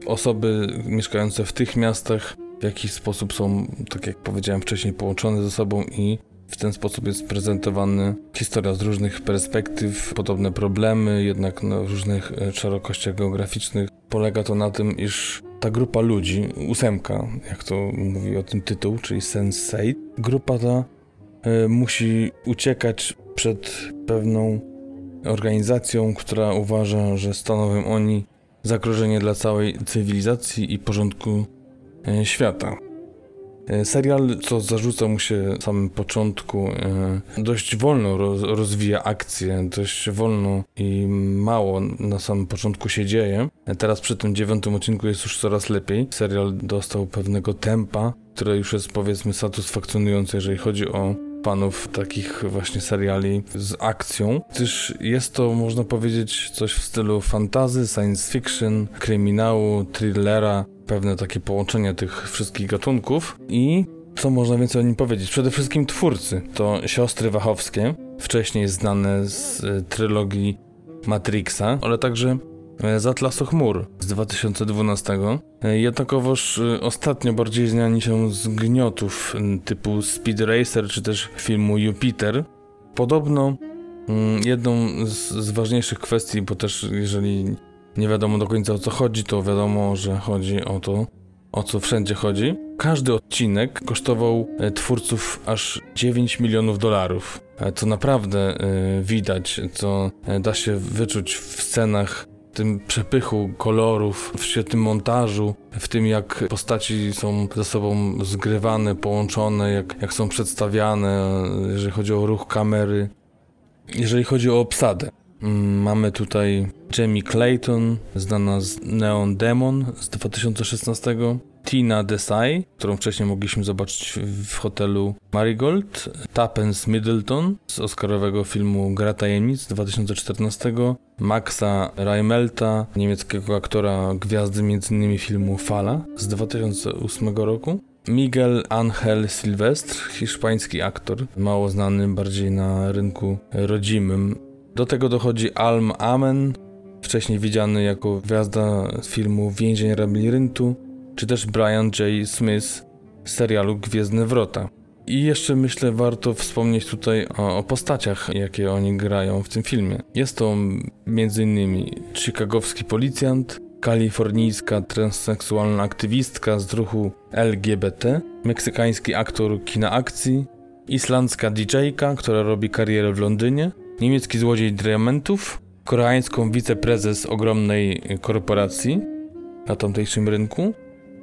Osoby mieszkające w tych miastach w jakiś sposób są, tak jak powiedziałem wcześniej, połączone ze sobą i w ten sposób jest prezentowany historia z różnych perspektyw, podobne problemy, jednak na różnych e, szerokościach geograficznych. Polega to na tym, iż ta grupa ludzi, ósemka, jak to mówi o tym tytuł, czyli Sensei, grupa ta musi uciekać przed pewną organizacją, która uważa, że stanowią oni zagrożenie dla całej cywilizacji i porządku y, świata. E, Serial, co zarzuca mu się na samym początku, e, dość wolno roz, rozwija akcję, dość wolno i mało na samym początku się dzieje. E, Teraz przy tym dziewiątym odcinku jest już coraz lepiej. Serial dostał pewnego tempa, które już jest powiedzmy satysfakcjonujące, jeżeli chodzi o fanów takich właśnie seriali z akcją, gdyż jest to, można powiedzieć, coś w stylu fantazy, science fiction, kryminału, thrillera, pewne takie połączenie tych wszystkich gatunków. I co można więcej o nim powiedzieć? Przede wszystkim twórcy. To siostry Wachowskie, wcześniej znane z y, trylogii Matrixa, ale także z Atlasu Chmur z 2012. E, Jednakowoż e, ostatnio bardziej znani się z gniotów typu Speed Racer czy też filmu Jupiter. Podobno mm, jedną z, ważniejszych kwestii, bo też jeżeli nie wiadomo do końca o co chodzi, to wiadomo, że chodzi o to, o co wszędzie chodzi. Każdy odcinek kosztował e, twórców aż 9 milionów dolarów. E, Co naprawdę e, widać, co e, da się wyczuć w scenach, tym przepychu kolorów, w świetnym montażu, w tym jak postaci są ze sobą zgrywane, połączone, jak, jak są przedstawiane, jeżeli chodzi o ruch kamery, jeżeli chodzi o obsadę. Mm, Mamy tutaj Jamie Clayton, znana z Neon Demon z 2016, Tina Desai, którą wcześniej mogliśmy zobaczyć w hotelu Marigold, Tapens Middleton z oscarowego filmu Gra Tajemnic z 2014, Maxa Reimelta, niemieckiego aktora gwiazdy m.in. filmu Fala z 2008 roku, Miguel Angel Silvestre, hiszpański aktor, mało znany bardziej na rynku rodzimym. Do tego dochodzi Alm Amen, wcześniej widziany jako gwiazda filmu Więzień Labiryntu, czy też Brian J. Smith z serialu Gwiezdne Wrota. I jeszcze myślę warto wspomnieć tutaj o, o postaciach, jakie oni grają w tym filmie. Jest to m.in. chicagowski policjant, kalifornijska transseksualna aktywistka z ruchu LGBT, meksykański aktor kina akcji, islandzka DJ-ka, która robi karierę w Londynie, niemiecki złodziej diamentów, koreańską wiceprezes ogromnej korporacji na tamtejszym rynku,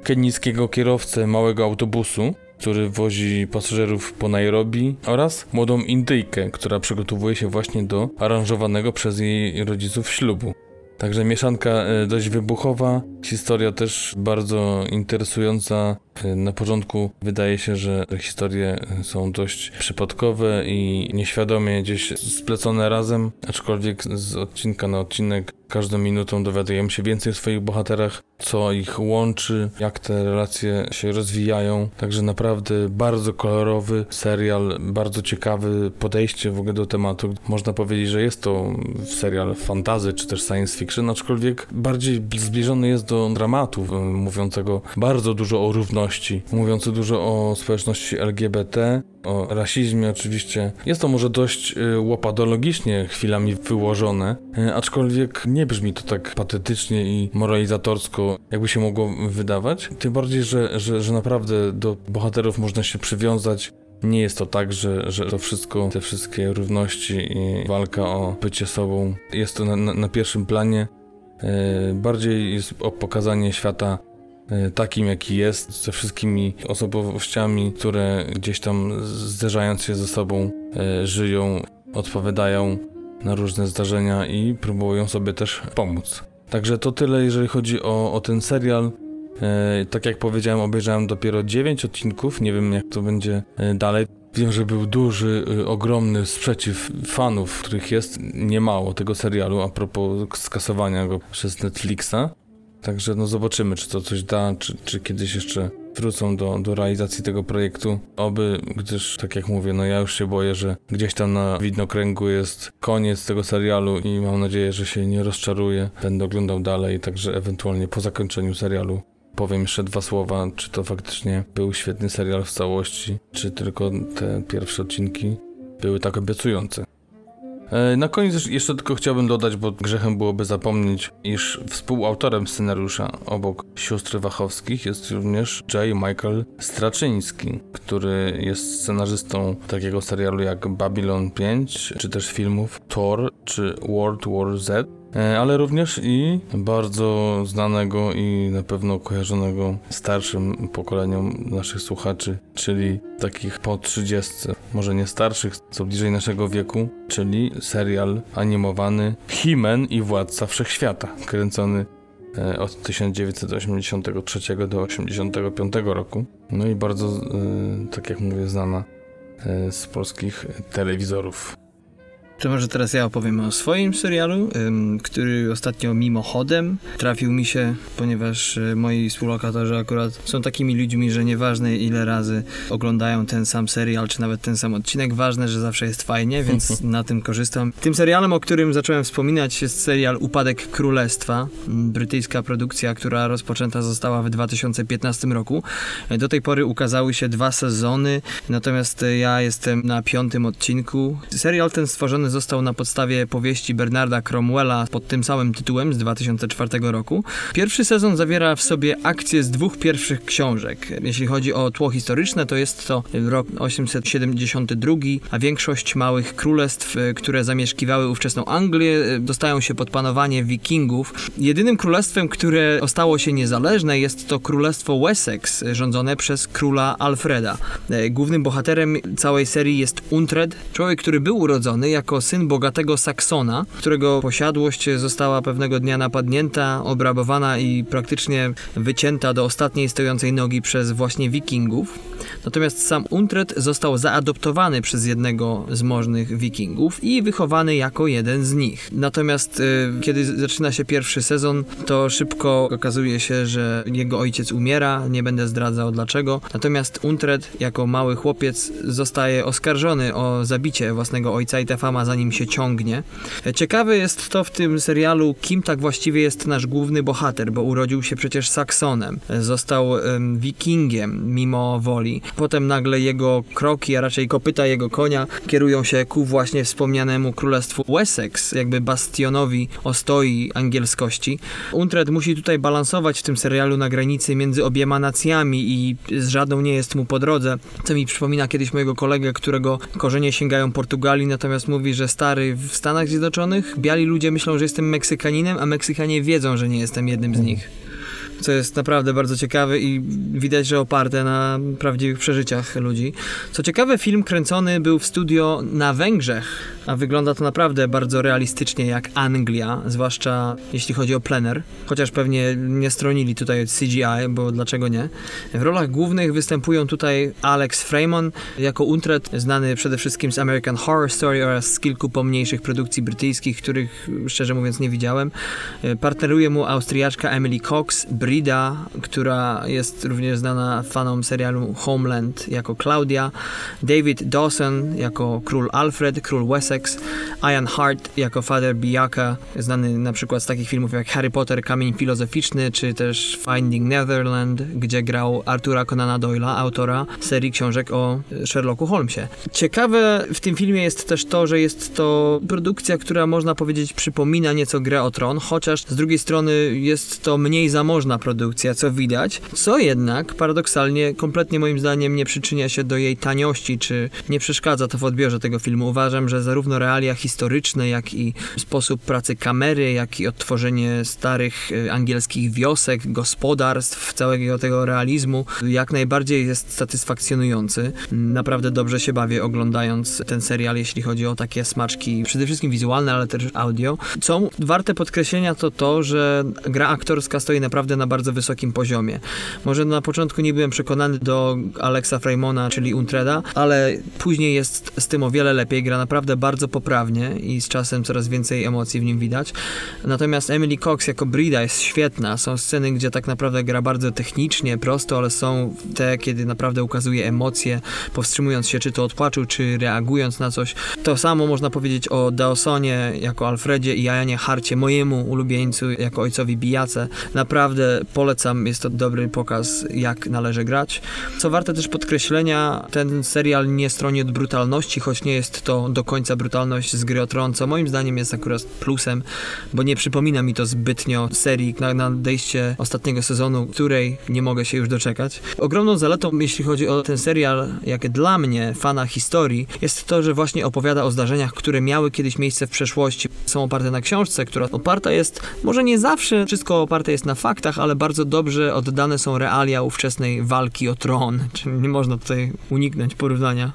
kenijskiego kierowcę małego autobusu, który wozi pasażerów po Nairobi oraz młodą Indyjkę, która przygotowuje się właśnie do aranżowanego przez jej rodziców ślubu. Także mieszanka e, dość wybuchowa, historia też bardzo interesująca. E, Na początku wydaje się, że historie e, są dość przypadkowe i nieświadomie gdzieś splecone razem, aczkolwiek z odcinka na odcinek każdą minutą dowiadujemy się więcej o swoich bohaterach, co ich łączy, jak te relacje się rozwijają. Także naprawdę bardzo kolorowy serial, bardzo ciekawy podejście w ogóle do tematu. Można powiedzieć, że jest to serial fantazy czy też science fiction, aczkolwiek bardziej zbliżony jest do dramatu, y, mówiącego bardzo dużo o równości, mówiący dużo o społeczności LGBT, o rasizmie oczywiście. Jest to może dość y, łopadologicznie chwilami wyłożone, y, aczkolwiek nie brzmi to tak patetycznie i moralizatorsko, jakby się mogło wydawać. Tym bardziej, że, że, że naprawdę do bohaterów można się przywiązać. Nie jest to tak, że, że to wszystko, te wszystkie równości i walka o bycie sobą jest to na, na, na pierwszym planie. E, bardziej jest o pokazanie świata takim, jaki jest, ze wszystkimi osobowościami, które gdzieś tam zderzając się ze sobą e, żyją, odpowiadają na różne zdarzenia i próbują sobie też pomóc. Także to tyle, jeżeli chodzi o, o ten serial. E, tak jak powiedziałem, obejrzałem dopiero 9 odcinków. Nie wiem, jak to będzie e, dalej. Wiem, że był duży, ogromny sprzeciw fanów, których jest niemało tego serialu a propos skasowania go przez Netflixa. Także no zobaczymy, czy to coś da, czy, czy kiedyś jeszcze wrócą do, do realizacji tego projektu. Oby, gdyż tak jak mówię, no ja już się boję, że gdzieś tam na widnokręgu jest koniec tego serialu i mam nadzieję, że się nie rozczaruję. Będę oglądał dalej, także ewentualnie po zakończeniu serialu powiem jeszcze dwa słowa, czy to faktycznie był świetny serial w całości, czy tylko te pierwsze odcinki były tak obiecujące. E, Na koniec jeszcze tylko chciałbym dodać, bo grzechem byłoby zapomnieć, iż współautorem scenariusza obok sióstr Wachowskich jest również J. Michael Straczyński, który jest scenarzystą takiego serialu jak Babylon 5, czy też filmów Thor czy World War Z. e, ale również i bardzo znanego i na pewno kojarzonego starszym pokoleniom naszych słuchaczy, czyli takich po 30, może nie starszych, co bliżej naszego wieku, czyli serial animowany He-Man i Władca Wszechświata, kręcony e, od 1983 do 1985 roku. No i bardzo, e, tak jak mówię, znana z polskich telewizorów. To może teraz ja opowiem o swoim serialu, który ostatnio mimochodem trafił mi się, ponieważ y, moi współlokatorzy akurat są takimi ludźmi, że nieważne ile razy oglądają ten sam serial, czy nawet ten sam odcinek, ważne, że zawsze jest fajnie, więc na tym korzystam. Tym serialem, o którym zacząłem wspominać, jest serial Upadek Królestwa, brytyjska produkcja, która rozpoczęta została w 2015 roku. E, Do tej pory ukazały się dwa sezony, natomiast e, ja jestem na piątym odcinku. Serial ten stworzony został na podstawie powieści Bernarda Cromwella pod tym samym tytułem z 2004 roku. Pierwszy sezon zawiera w sobie akcje z dwóch pierwszych książek. Jeśli chodzi o tło historyczne, to jest to rok 872, a większość małych królestw, e, które zamieszkiwały ówczesną Anglię, e, dostają się pod panowanie wikingów. Jedynym królestwem, które ostało się niezależne jest to królestwo Wessex, rządzone przez króla Alfreda. E, Głównym bohaterem całej serii jest Untred, człowiek, który był urodzony jako syn bogatego Saksona, którego posiadłość została pewnego dnia napadnięta, obrabowana i praktycznie wycięta do ostatniej stojącej nogi przez właśnie wikingów. Natomiast sam Untred został zaadoptowany przez jednego z możnych wikingów i wychowany jako jeden z nich. Natomiast y, kiedy zaczyna się pierwszy sezon, to szybko okazuje się, że jego ojciec umiera, nie będę zdradzał dlaczego. Natomiast Untred jako mały chłopiec zostaje oskarżony o zabicie własnego ojca i ta fama za nim się ciągnie. Ciekawe jest to w tym serialu, kim tak właściwie jest nasz główny bohater, bo urodził się przecież Saksonem. Został em, wikingiem mimo woli. Potem nagle jego kroki, a raczej kopyta jego konia kierują się ku właśnie wspomnianemu królestwu Wessex, jakby bastionowi ostoi angielskości. Untred musi tutaj balansować w tym serialu na granicy między obiema nacjami i z żadną nie jest mu po drodze, co mi przypomina kiedyś mojego kolegę, którego korzenie sięgają Portugalii, natomiast mówi, że stary w Stanach Zjednoczonych biali ludzie myślą, że jestem Meksykaninem, a Meksykanie wiedzą, że nie jestem jednym z nich co jest naprawdę bardzo ciekawe i widać, że oparte na prawdziwych przeżyciach ludzi. Co ciekawe, film kręcony był w studio na Węgrzech, a wygląda to naprawdę bardzo realistycznie jak Anglia, zwłaszcza jeśli chodzi o plener, chociaż pewnie nie stronili tutaj od CGI, bo dlaczego nie. W rolach głównych występują tutaj Alex Freeman jako Untred, znany przede wszystkim z American Horror Story oraz z kilku pomniejszych produkcji brytyjskich, których szczerze mówiąc nie widziałem. Partneruje mu Austriaczka Emily Cox, Brida, która jest również znana fanom serialu Homeland jako Claudia, David Dawson jako król Alfred, król Wessex, Ian Hart jako Father Biaka, znany na przykład z takich filmów jak Harry Potter, Kamień Filozoficzny, czy też Finding Netherland, gdzie grał Artura Conana Doyle'a, autora serii książek o Sherlocku Holmesie. Ciekawe w tym filmie jest też to, że jest to produkcja, która można powiedzieć przypomina nieco grę o tron, chociaż z drugiej strony jest to mniej zamożna produkcja, co widać, co jednak paradoksalnie kompletnie moim zdaniem nie przyczynia się do jej taniości, czy nie przeszkadza to w odbiorze tego filmu. Uważam, że zarówno realia historyczne, jak i sposób pracy kamery, jak i odtworzenie starych e, angielskich wiosek, gospodarstw, całego tego realizmu jak najbardziej jest satysfakcjonujący. Naprawdę dobrze się bawię oglądając ten serial, jeśli chodzi o takie smaczki, przede wszystkim wizualne, ale też audio. Co warte podkreślenia to to, że gra aktorska stoi naprawdę na bardzo wysokim poziomie. Może na początku nie byłem przekonany do Alexa Freymana, czyli Untreda, ale później jest z tym o wiele lepiej. Gra naprawdę bardzo poprawnie i z czasem coraz więcej emocji w nim widać. Natomiast Emily Cox jako Brida jest świetna. Są sceny, gdzie tak naprawdę gra bardzo technicznie, prosto, ale są te, kiedy naprawdę ukazuje emocje, powstrzymując się czy to od płaczu, czy reagując na coś. To samo można powiedzieć o Dawsonie jako Alfredzie i Janie Harcie, mojemu ulubieńcu jako ojcowi Bijace. Naprawdę polecam, jest to dobry pokaz, jak należy grać. Co warte też podkreślenia, ten serial nie stroni od brutalności, choć nie jest to do końca brutalność z gry o Tron, co moim zdaniem jest akurat plusem, bo nie przypomina mi to zbytnio serii na nadejście ostatniego sezonu, której nie mogę się już doczekać. Ogromną zaletą, jeśli chodzi o ten serial, jak dla mnie, fana historii, jest to, że właśnie opowiada o zdarzeniach, które miały kiedyś miejsce w przeszłości. Są oparte na książce, która oparta jest, może nie zawsze wszystko oparte jest na faktach, ale bardzo dobrze oddane są realia ówczesnej walki o tron. Czyli nie można tutaj uniknąć porównania.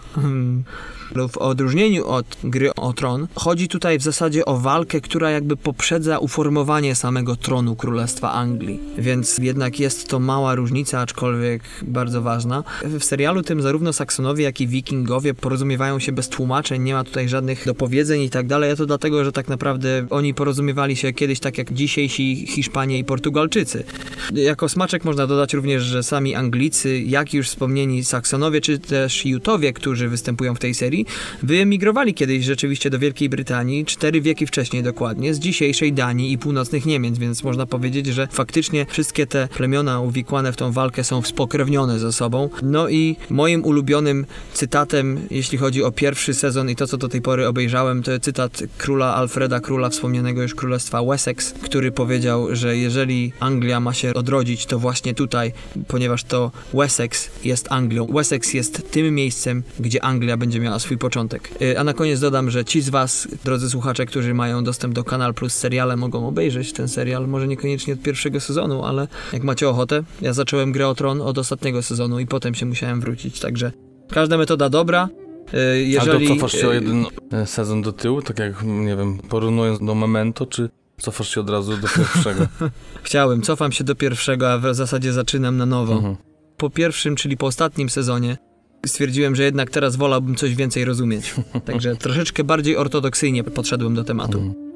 W odróżnieniu od gry o tron, chodzi tutaj w zasadzie o walkę, która jakby poprzedza uformowanie samego tronu Królestwa Anglii. Więc jednak jest to mała różnica, aczkolwiek bardzo ważna. W serialu tym zarówno Saksonowie, jak i Wikingowie porozumiewają się bez tłumaczeń, nie ma tutaj żadnych dopowiedzeń i tak dalej. A to dlatego, że tak naprawdę oni porozumiewali się kiedyś tak jak dzisiejsi Hiszpanie i Portugalczycy. Jako smaczek można dodać również, że sami Anglicy, jak już wspomnieni Saksonowie, czy też Jutowie, którzy występują w tej serii, wyemigrowali kiedyś rzeczywiście do Wielkiej Brytanii, cztery wieki wcześniej dokładnie, z dzisiejszej Danii i północnych Niemiec, więc można powiedzieć, że faktycznie wszystkie te plemiona uwikłane w tą walkę są spokrewnione ze sobą. No i moim ulubionym cytatem, jeśli chodzi o pierwszy sezon i to, co do tej pory obejrzałem, to cytat króla Alfreda, króla wspomnianego już królestwa Wessex, który powiedział, że jeżeli Anglia ma się odrodzić, to właśnie tutaj, ponieważ to Wessex jest Anglią. Wessex jest tym miejscem, gdzie Anglia będzie miała swój początek. Y, A na koniec dodam, że ci z Was, drodzy słuchacze, którzy mają dostęp do Kanal Plus seriale, mogą obejrzeć ten serial. Może niekoniecznie od pierwszego sezonu, ale jak macie ochotę, ja zacząłem grę o Tron od ostatniego sezonu i potem się musiałem wrócić, także każda metoda dobra. Y, Jeżeli, Ale to cofasz się o jeden e, sezon do tyłu, tak jak, nie wiem, porównując do Memento, czy cofasz się od razu do pierwszego? Chciałem, cofam się do pierwszego, a w zasadzie zaczynam na nowo. Mhm. Po pierwszym, czyli po ostatnim sezonie, stwierdziłem, że jednak teraz wolałbym coś więcej rozumieć. Także troszeczkę bardziej ortodoksyjnie podszedłem do tematu. Mhm.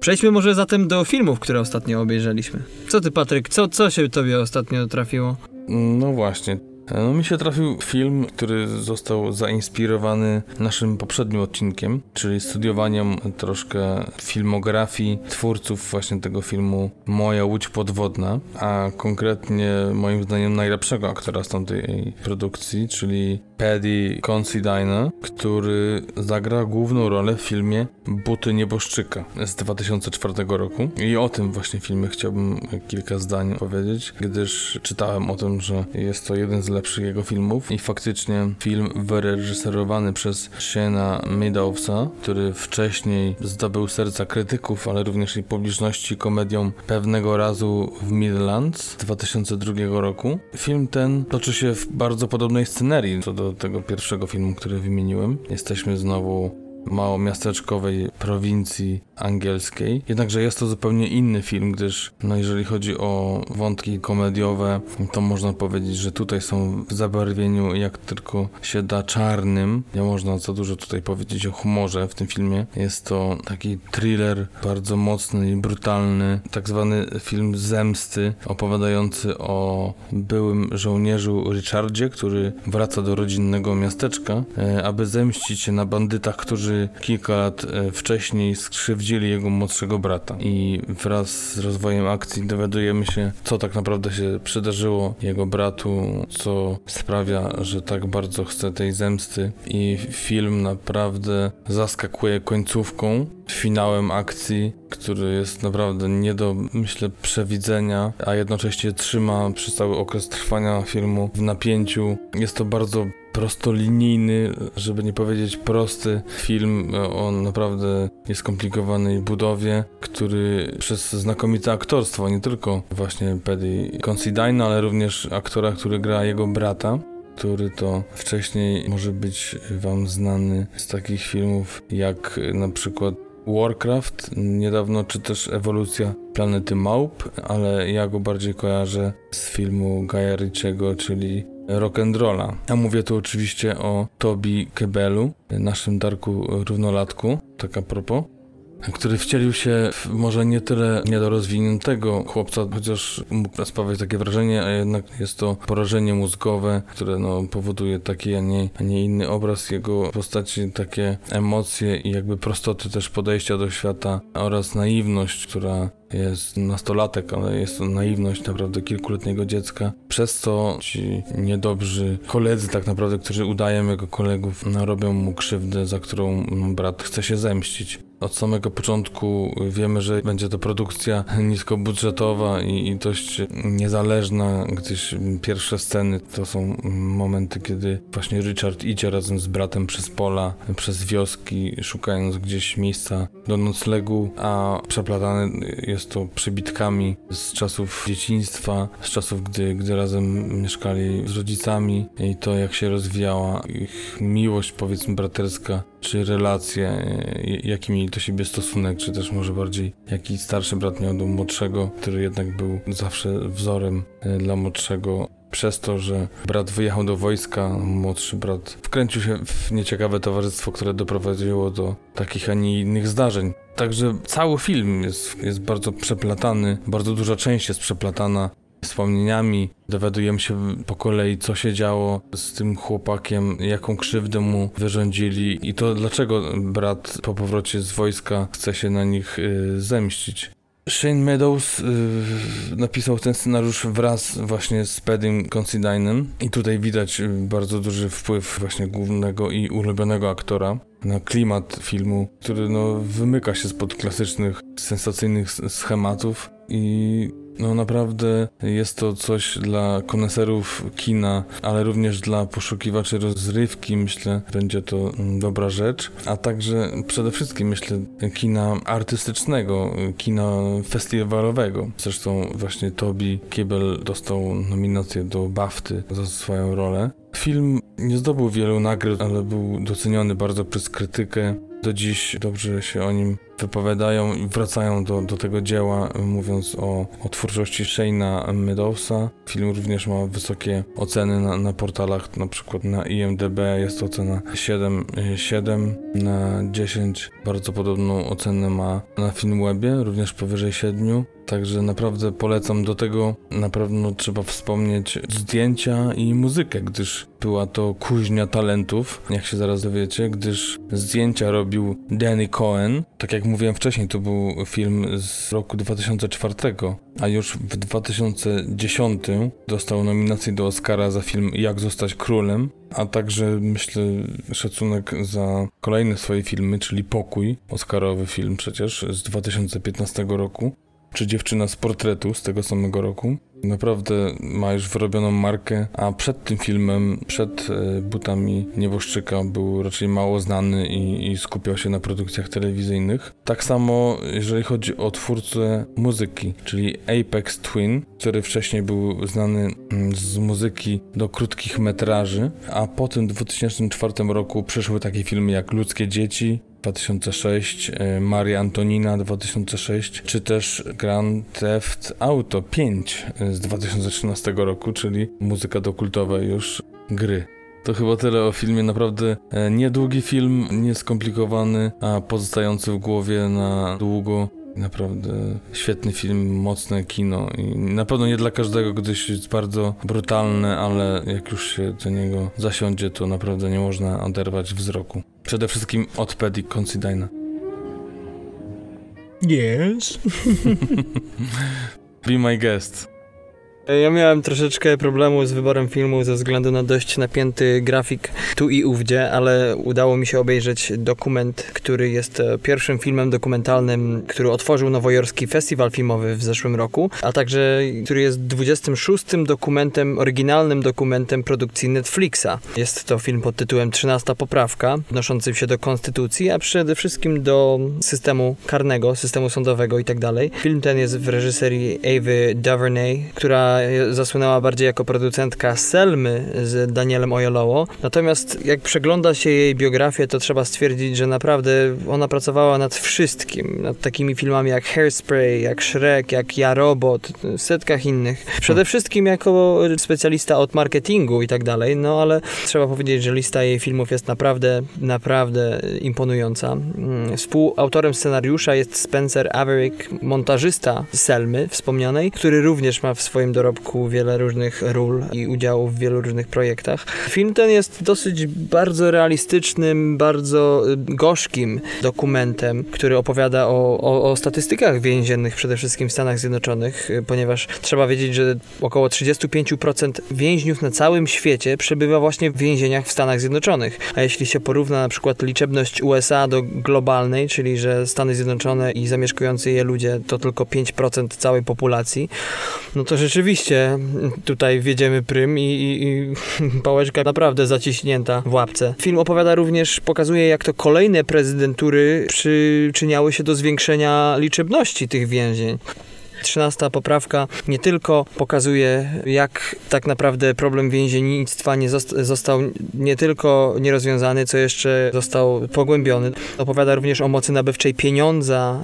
Przejdźmy może zatem do filmów, które ostatnio obejrzeliśmy. Co ty, Patryk, co, co się tobie ostatnio trafiło? No właśnie. No mi się trafił film, który został zainspirowany naszym poprzednim odcinkiem, czyli studiowaniem troszkę filmografii twórców właśnie tego filmu Moja Łódź Podwodna, a konkretnie moim zdaniem najlepszego aktora z tamtej produkcji, czyli Paddy Considine, który zagra główną rolę w filmie Buty Nieboszczyka z 2004 roku. I o tym właśnie filmie chciałbym kilka zdań powiedzieć, gdyż czytałem o tym, że jest to jeden z lepszych jego filmów i faktycznie film wyreżyserowany przez Shana Meadowsa, który wcześniej zdobył serca krytyków, ale również i publiczności komedią Pewnego razu w Midlands z 2002 roku. Film ten toczy się w bardzo podobnej scenerii co do tego pierwszego filmu, który wymieniłem. Jesteśmy znowu mało miasteczkowej prowincji angielskiej. Jednakże jest to zupełnie inny film, gdyż no jeżeli chodzi o wątki komediowe, to można powiedzieć, że tutaj są w zabarwieniu jak tylko się da czarnym. Nie można za dużo tutaj powiedzieć o humorze w tym filmie. Jest to taki thriller bardzo mocny i brutalny, tak zwany film zemsty, opowiadający o byłym żołnierzu Richardzie, który wraca do rodzinnego miasteczka, e, aby zemścić się na bandytach, którzy kilka lat e, wcześniej skrzywdzili jego młodszego brata. I wraz z rozwojem akcji dowiadujemy się, co tak naprawdę się przydarzyło jego bratu, co sprawia, że tak bardzo chce tej zemsty. I film naprawdę zaskakuje końcówką, finałem akcji, który jest naprawdę nie do, myślę, przewidzenia, a jednocześnie trzyma przez cały okres trwania filmu w napięciu. Jest to bardzo prostolinijny, żeby nie powiedzieć prosty film. O naprawdę nieskomplikowanej budowie, który przez znakomite aktorstwo, nie tylko właśnie Paddy Considine, ale również aktora, który gra jego brata, który to wcześniej może być wam znany z takich filmów jak na przykład Warcraft niedawno, czy też ewolucja planety Małp, ale ja go bardziej kojarzę z filmu Gaja Ritchiego, czyli rock'n'rolla. A mówię tu oczywiście o Tobi Kebelu, naszym Darku równolatku, tak a propos. Który wcielił się w może nie tyle niedorozwiniętego chłopca, chociaż mógł sprawiać takie wrażenie, a jednak jest to porażenie mózgowe, które no, powoduje taki, a nie, a nie inny obraz jego postaci, takie emocje i jakby prostoty też podejścia do świata oraz naiwność, która jest nastolatek, ale jest to naiwność naprawdę kilkuletniego dziecka. Przez co ci niedobrzy koledzy tak naprawdę, którzy udają jego kolegów, no, robią mu krzywdę, za którą no, brat chce się zemścić. Od samego początku wiemy, że będzie to produkcja niskobudżetowa i, i dość niezależna, gdyż pierwsze sceny to są momenty, kiedy właśnie Richard idzie razem z bratem przez pola, przez wioski, szukając gdzieś miejsca do noclegu, a przeplatany jest to przybitkami z czasów dzieciństwa, z czasów, gdy, gdy razem mieszkali z rodzicami i to, jak się rozwijała ich miłość, powiedzmy, braterska, czy relacje, jaki mieli do siebie stosunek, czy też może bardziej jaki starszy brat miał do młodszego, który jednak był zawsze wzorem e, dla młodszego. Przez to, że brat wyjechał do wojska, młodszy brat wkręcił się w nieciekawe towarzystwo, które doprowadziło do takich, a nie innych zdarzeń. Także cały film jest, jest bardzo przeplatany, bardzo duża część jest przeplatana wspomnieniami. Dowiadujemy się po kolei, co się działo z tym chłopakiem, jaką krzywdę mu wyrządzili i to dlaczego brat po powrocie z wojska chce się na nich y, zemścić. Shane Meadows y, napisał ten scenariusz wraz właśnie z Pedim Considinem i tutaj widać y, bardzo duży wpływ właśnie głównego i ulubionego aktora na klimat filmu, który no, wymyka się spod klasycznych, sensacyjnych schematów i no naprawdę jest to coś dla koneserów kina, ale również dla poszukiwaczy rozrywki. Myślę, będzie to dobra rzecz. A także przede wszystkim myślę kina artystycznego, kina festiwalowego. Zresztą właśnie Toby Kibel dostał nominację do BAFTY za swoją rolę. Film nie zdobył wielu nagród, ale był doceniony bardzo przez krytykę. Do dziś dobrze się o nim wypowiadają i wracają do, do tego dzieła, mówiąc o, o twórczości Shane'a Meadowsa. Film również ma wysokie oceny na, na portalach, na przykład na IMDB jest ocena 7,7 na 10. Bardzo podobną ocenę ma na Filmwebie, również powyżej 7. Także naprawdę polecam do tego. Na pewno trzeba wspomnieć zdjęcia i muzykę, gdyż była to kuźnia talentów, jak się zaraz dowiecie, gdyż zdjęcia robił Danny Cohen. Tak jak mówiłem wcześniej, to był film z roku 2004, a już w 2010 dostał nominację do Oscara za film Jak zostać królem, a także myślę szacunek za kolejne swoje filmy, czyli Pokój, Oscarowy film przecież z 2015 roku czy dziewczyna z portretu z tego samego roku. Naprawdę ma już wyrobioną markę, a przed tym filmem, przed e, butami nieboszczyka był raczej mało znany i, i, skupiał się na produkcjach telewizyjnych. Tak samo jeżeli chodzi o twórcę muzyki, czyli Apex Twin, który wcześniej był znany mm, z muzyki do krótkich metraży, a po tym 2004 roku przyszły takie filmy jak Ludzkie Dzieci, 2006, e, Maria Antonina 2006, czy też Grand Theft Auto 5 e, z 2013 roku, czyli muzyka do kultowej już gry. To chyba tyle o filmie. Naprawdę e, niedługi film, nieskomplikowany, a pozostający w głowie na długo. Naprawdę świetny film, mocne kino i na pewno nie dla każdego, gdyż jest bardzo brutalne, ale jak już się do niego zasiądzie, to naprawdę nie można oderwać wzroku. Przede wszystkim od Paddy Considina. Yes. Be my guest. Ja miałem troszeczkę problemu z wyborem filmu ze względu na dość napięty grafik tu i ówdzie, ale udało mi się obejrzeć dokument, który jest e, pierwszym filmem dokumentalnym, który otworzył nowojorski festiwal filmowy w zeszłym roku, a także który jest 26 dokumentem, oryginalnym dokumentem produkcji Netflixa. Jest to film pod tytułem 13 poprawka, odnoszący się do konstytucji, a przede wszystkim do systemu karnego, systemu sądowego i tak. Film ten jest w reżyserii Avy DuVernay, która zasłynęła bardziej jako producentka Selmy z Danielem Oyelowo. Natomiast jak przegląda się jej biografię, to trzeba stwierdzić, że naprawdę ona pracowała nad wszystkim. Nad takimi filmami jak Hairspray, jak Shrek, jak Ja Robot, setkach innych. Przede wszystkim jako specjalista od marketingu i tak dalej, no ale trzeba powiedzieć, że lista jej filmów jest naprawdę, naprawdę imponująca. Mm, współautorem scenariusza jest Spencer Averick, montażysta Selmy wspomnianej, który również ma w swoim dorobku wiele różnych ról i udziału w wielu różnych projektach. Film ten jest dosyć bardzo realistycznym, bardzo y, gorzkim dokumentem, który opowiada o, o, o statystykach więziennych przede wszystkim w Stanach Zjednoczonych, y, ponieważ trzeba wiedzieć, że około 35% więźniów na całym świecie przebywa właśnie w więzieniach w Stanach Zjednoczonych. A jeśli się porówna na przykład liczebność USA do globalnej, czyli że Stany Zjednoczone i zamieszkujący je ludzie to tylko 5% całej populacji, no to rzeczywiście tutaj wiedziemy prym i, i, i pałeczka naprawdę zaciśnięta w łapce. Film opowiada również, pokazuje jak to kolejne prezydentury przyczyniały się do zwiększenia liczebności tych więzień. Trzynasta poprawka nie tylko pokazuje, jak tak naprawdę problem więziennictwa nie został nie tylko nierozwiązany, co jeszcze został pogłębiony. Opowiada również o mocy nabywczej pieniądza,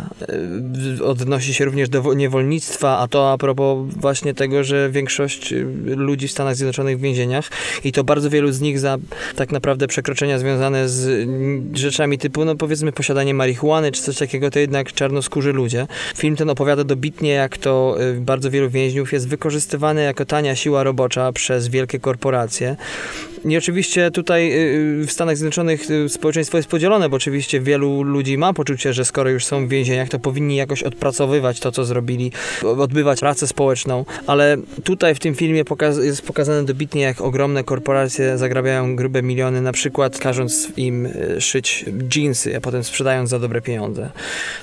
e, odnosi się również do niewolnictwa, a to a propos właśnie tego, że większość ludzi w Stanach Zjednoczonych w więzieniach i to bardzo wielu z nich za tak naprawdę przekroczenia związane z rzeczami typu, no powiedzmy posiadanie marihuany czy coś takiego, to jednak czarnoskórzy ludzie. Film ten opowiada dobitnie, jak jak to y, bardzo wielu więźniów jest wykorzystywane jako tania siła robocza przez wielkie korporacje. I oczywiście tutaj y, w Stanach Zjednoczonych y, społeczeństwo jest podzielone, bo oczywiście wielu ludzi ma poczucie, że skoro już są w więzieniach, to powinni jakoś odpracowywać to, co zrobili, odbywać pracę społeczną, ale tutaj w tym filmie pokaz jest pokazane dobitnie, jak ogromne korporacje zagrabiają grube miliony, na przykład każąc im szyć jeansy, a potem sprzedając za dobre pieniądze.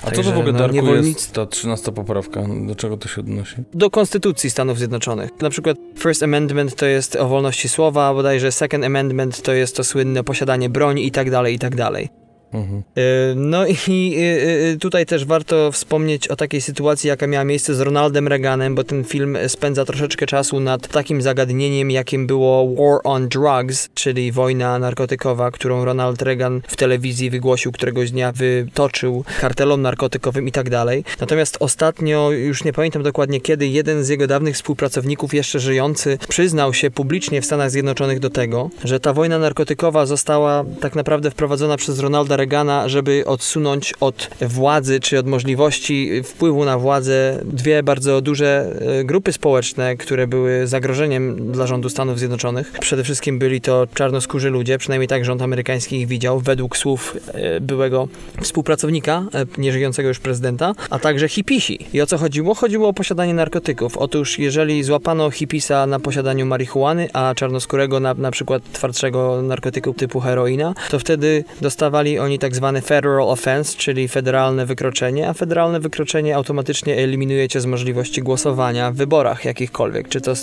A Także, co to w ogóle, no, Darku, niewolnic... jest ta trzynasta poprawka? Do czego to się odnosi? Do Konstytucji Stanów Zjednoczonych. Na przykład First Amendment to jest o wolności słowa, bodajże Second Amendment to jest to słynne posiadanie broni i tak dalej, i tak dalej. Mhm. Y, no i y, y, tutaj też warto wspomnieć o takiej sytuacji, jaka miała miejsce z Ronaldem Reaganem, bo ten film spędza troszeczkę czasu nad takim zagadnieniem, jakim było War on Drugs, czyli wojna narkotykowa, którą Ronald Reagan w telewizji wygłosił któregoś dnia, wytoczył kartelom narkotykowym i tak dalej. Natomiast ostatnio, już nie pamiętam dokładnie kiedy, jeden z jego dawnych współpracowników, jeszcze żyjący, przyznał się publicznie w Stanach Zjednoczonych do tego, że ta wojna narkotykowa została tak naprawdę wprowadzona przez Ronalda Reagana, żeby odsunąć od władzy czy od możliwości wpływu na władzę dwie bardzo duże e, grupy społeczne, które były zagrożeniem dla rządu Stanów Zjednoczonych. Przede wszystkim byli to czarnoskórzy ludzie, przynajmniej tak rząd amerykański ich widział, według słów e, byłego współpracownika, e, nieżyjącego już prezydenta, a także hipisi. I o co chodziło? Chodziło o posiadanie narkotyków. Otóż jeżeli złapano hipisa na posiadaniu marihuany, a czarnoskórego na, na przykład twardszego narkotyku typu heroina, to wtedy dostawali oni tak zwany federal offense, czyli federalne wykroczenie, a federalne wykroczenie automatycznie eliminuje cię z możliwości głosowania w wyborach jakichkolwiek, czy to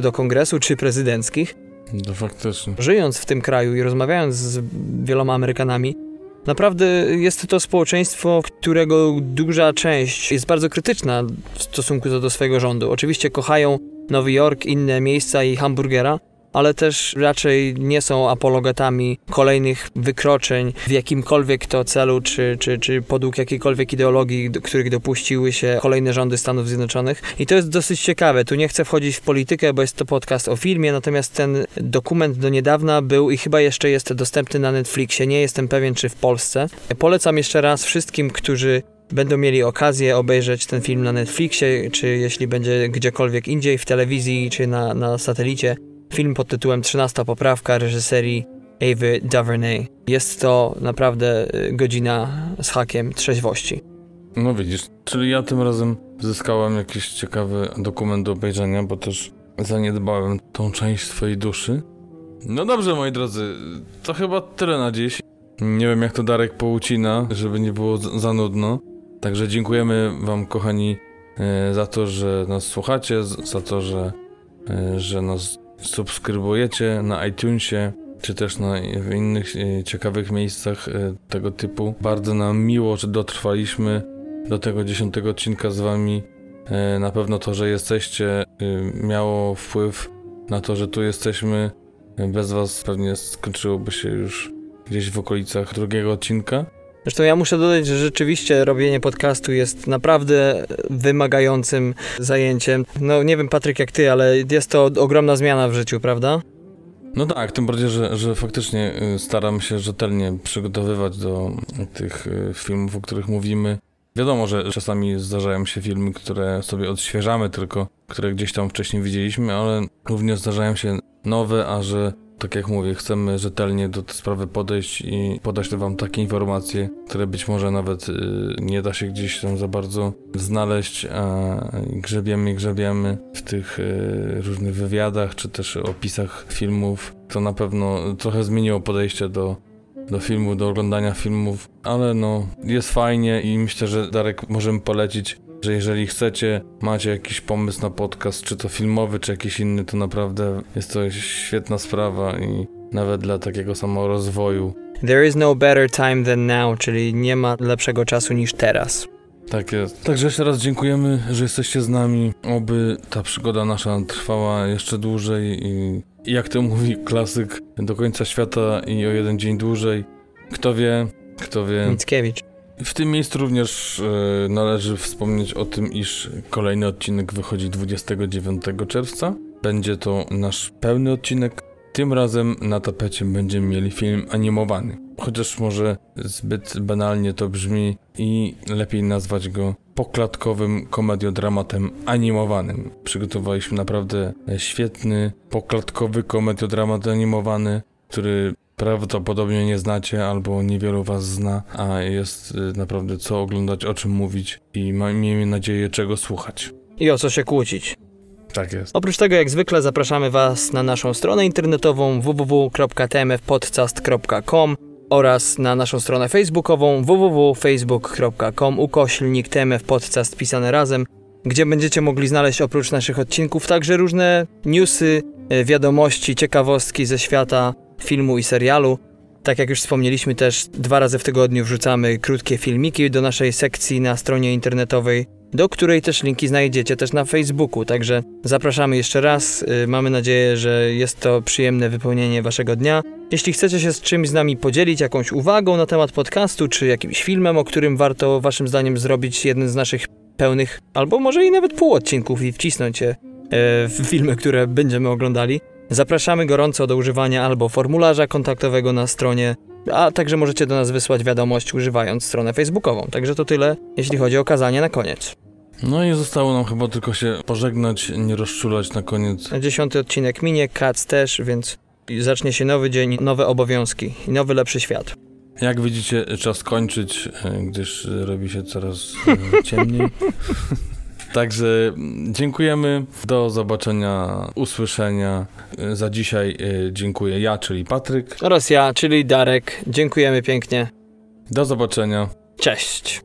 do kongresu, czy prezydenckich. No faktycznie. Żyjąc w tym kraju i rozmawiając z wieloma Amerykanami, Naprawdę jest to społeczeństwo, którego duża część jest bardzo krytyczna w stosunku do, do swojego rządu. Oczywiście kochają Nowy Jork, inne miejsca i hamburgera, ale też raczej nie są apologetami kolejnych wykroczeń w jakimkolwiek to celu, czy, czy, czy podług jakiejkolwiek ideologii, do których dopuściły się kolejne rządy Stanów Zjednoczonych. I to jest dosyć ciekawe. Tu nie chcę wchodzić w politykę, bo jest to podcast o filmie, natomiast ten dokument do niedawna był i chyba jeszcze jest dostępny na Netflixie. Nie jestem pewien, czy w Polsce. Polecam jeszcze raz wszystkim, którzy będą mieli okazję obejrzeć ten film na Netflixie, czy jeśli będzie gdziekolwiek indziej, w telewizji, czy na, na satelicie, Film pod tytułem 13 poprawka reżyserii Ava DuVernay. Jest to naprawdę y, godzina z hakiem trzeźwości. No widzisz, czyli ja tym razem zyskałem jakiś ciekawy dokument do obejrzenia, bo też zaniedbałem tą część swojej duszy. No dobrze, moi drodzy, to chyba tyle na dziś. Nie wiem, jak to Darek poucina, żeby nie było za nudno. Także dziękujemy Wam, kochani, y, za to, że nas słuchacie, za to, że, y, że nas subskrybujecie na iTunesie, czy też na, w innych e, ciekawych miejscach e, tego typu. Bardzo nam miło, że dotrwaliśmy do tego dziesiątego odcinka z wami. E, na pewno to, że jesteście miało wpływ na to, że tu jesteśmy. Bez was pewnie skończyłoby się już gdzieś w okolicach drugiego odcinka. Zresztą ja muszę dodać, że rzeczywiście robienie podcastu jest naprawdę wymagającym zajęciem. No nie wiem Patryk jak ty, ale jest to ogromna zmiana w życiu, prawda? No tak, tym bardziej, że, że faktycznie y, staram się rzetelnie przygotowywać do tych y, filmów, o których mówimy. Wiadomo, że czasami zdarzają się filmy, które sobie odświeżamy tylko, które gdzieś tam wcześniej widzieliśmy, ale również zdarzają się nowe, a że tak jak mówię, chcemy rzetelnie do tej sprawy podejść i podać wam takie informacje, które być może nawet y, nie da się gdzieś tam za bardzo znaleźć, a grzebiemy, grzebiemy w tych y, różnych wywiadach, czy też opisach filmów. To na pewno trochę zmieniło podejście do, do do oglądania filmów, ale no, jest fajnie i myślę, że Darek możemy polecić że jeżeli chcecie, macie jakiś pomysł na podcast, czy to filmowy, czy jakiś inny, to naprawdę jest to świetna sprawa i nawet dla takiego samego rozwoju. There is no better time than now, czyli nie ma lepszego czasu niż teraz. Tak jest. Także jeszcze raz dziękujemy, że jesteście z nami. Oby ta przygoda nasza trwała jeszcze dłużej i jak to mówi klasyk, do końca świata i o jeden dzień dłużej. Kto wie, kto wie. Mickiewicz. W tym miejscu również e, należy wspomnieć o tym, iż kolejny odcinek wychodzi 29 czerwca. Będzie to nasz pełny odcinek. Tym razem na tapecie będziemy mieli film animowany. Chociaż może zbyt banalnie to brzmi i lepiej nazwać go poklatkowym komediodramatem animowanym. Przygotowaliśmy naprawdę świetny poklatkowy komediodramat animowany, który prawdopodobnie nie znacie albo niewielu was zna, a jest y, naprawdę co oglądać, o czym mówić i miejmy nadzieję czego słuchać. I o co się kłócić. Tak jest. Oprócz tego, jak zwykle, zapraszamy Was na naszą stronę internetową www.tmfpodcast.com oraz na naszą stronę facebookową www.facebook.com ukoślnik TMF Podcast pisane razem, gdzie będziecie mogli znaleźć oprócz naszych odcinków także różne newsy, e, wiadomości, ciekawostki ze świata filmu i serialu. Tak jak już wspomnieliśmy też, dwa razy w tygodniu wrzucamy krótkie filmiki do naszej sekcji na stronie internetowej, do której też linki znajdziecie też na Facebooku, także zapraszamy jeszcze raz. Y, mamy nadzieję, że jest to przyjemne wypełnienie waszego dnia. Jeśli chcecie się z czymś z nami podzielić, jakąś uwagą na temat podcastu, czy jakimś filmem, o którym warto waszym zdaniem zrobić jeden z naszych pełnych, albo może i nawet pół odcinków i wcisnąć je e, w filmy, które będziemy oglądali, Zapraszamy gorąco do używania albo formularza kontaktowego na stronie, a także możecie do nas wysłać wiadomość używając stronę facebookową. Także to tyle, jeśli chodzi o kazanie na koniec. No i zostało nam chyba tylko się pożegnać, nie rozczulać na koniec. Dziesiąty odcinek minie, Cats też, więc zacznie się nowy dzień, nowe obowiązki i nowy, lepszy świat. Jak widzicie, czas kończyć, e, gdyż robi się coraz e, ciemniej. Także dziękujemy. Do zobaczenia, usłyszenia. Za dzisiaj e, dziękuję ja, czyli Patryk. Oraz ja, czyli Darek. Dziękujemy pięknie. Do zobaczenia. Cześć.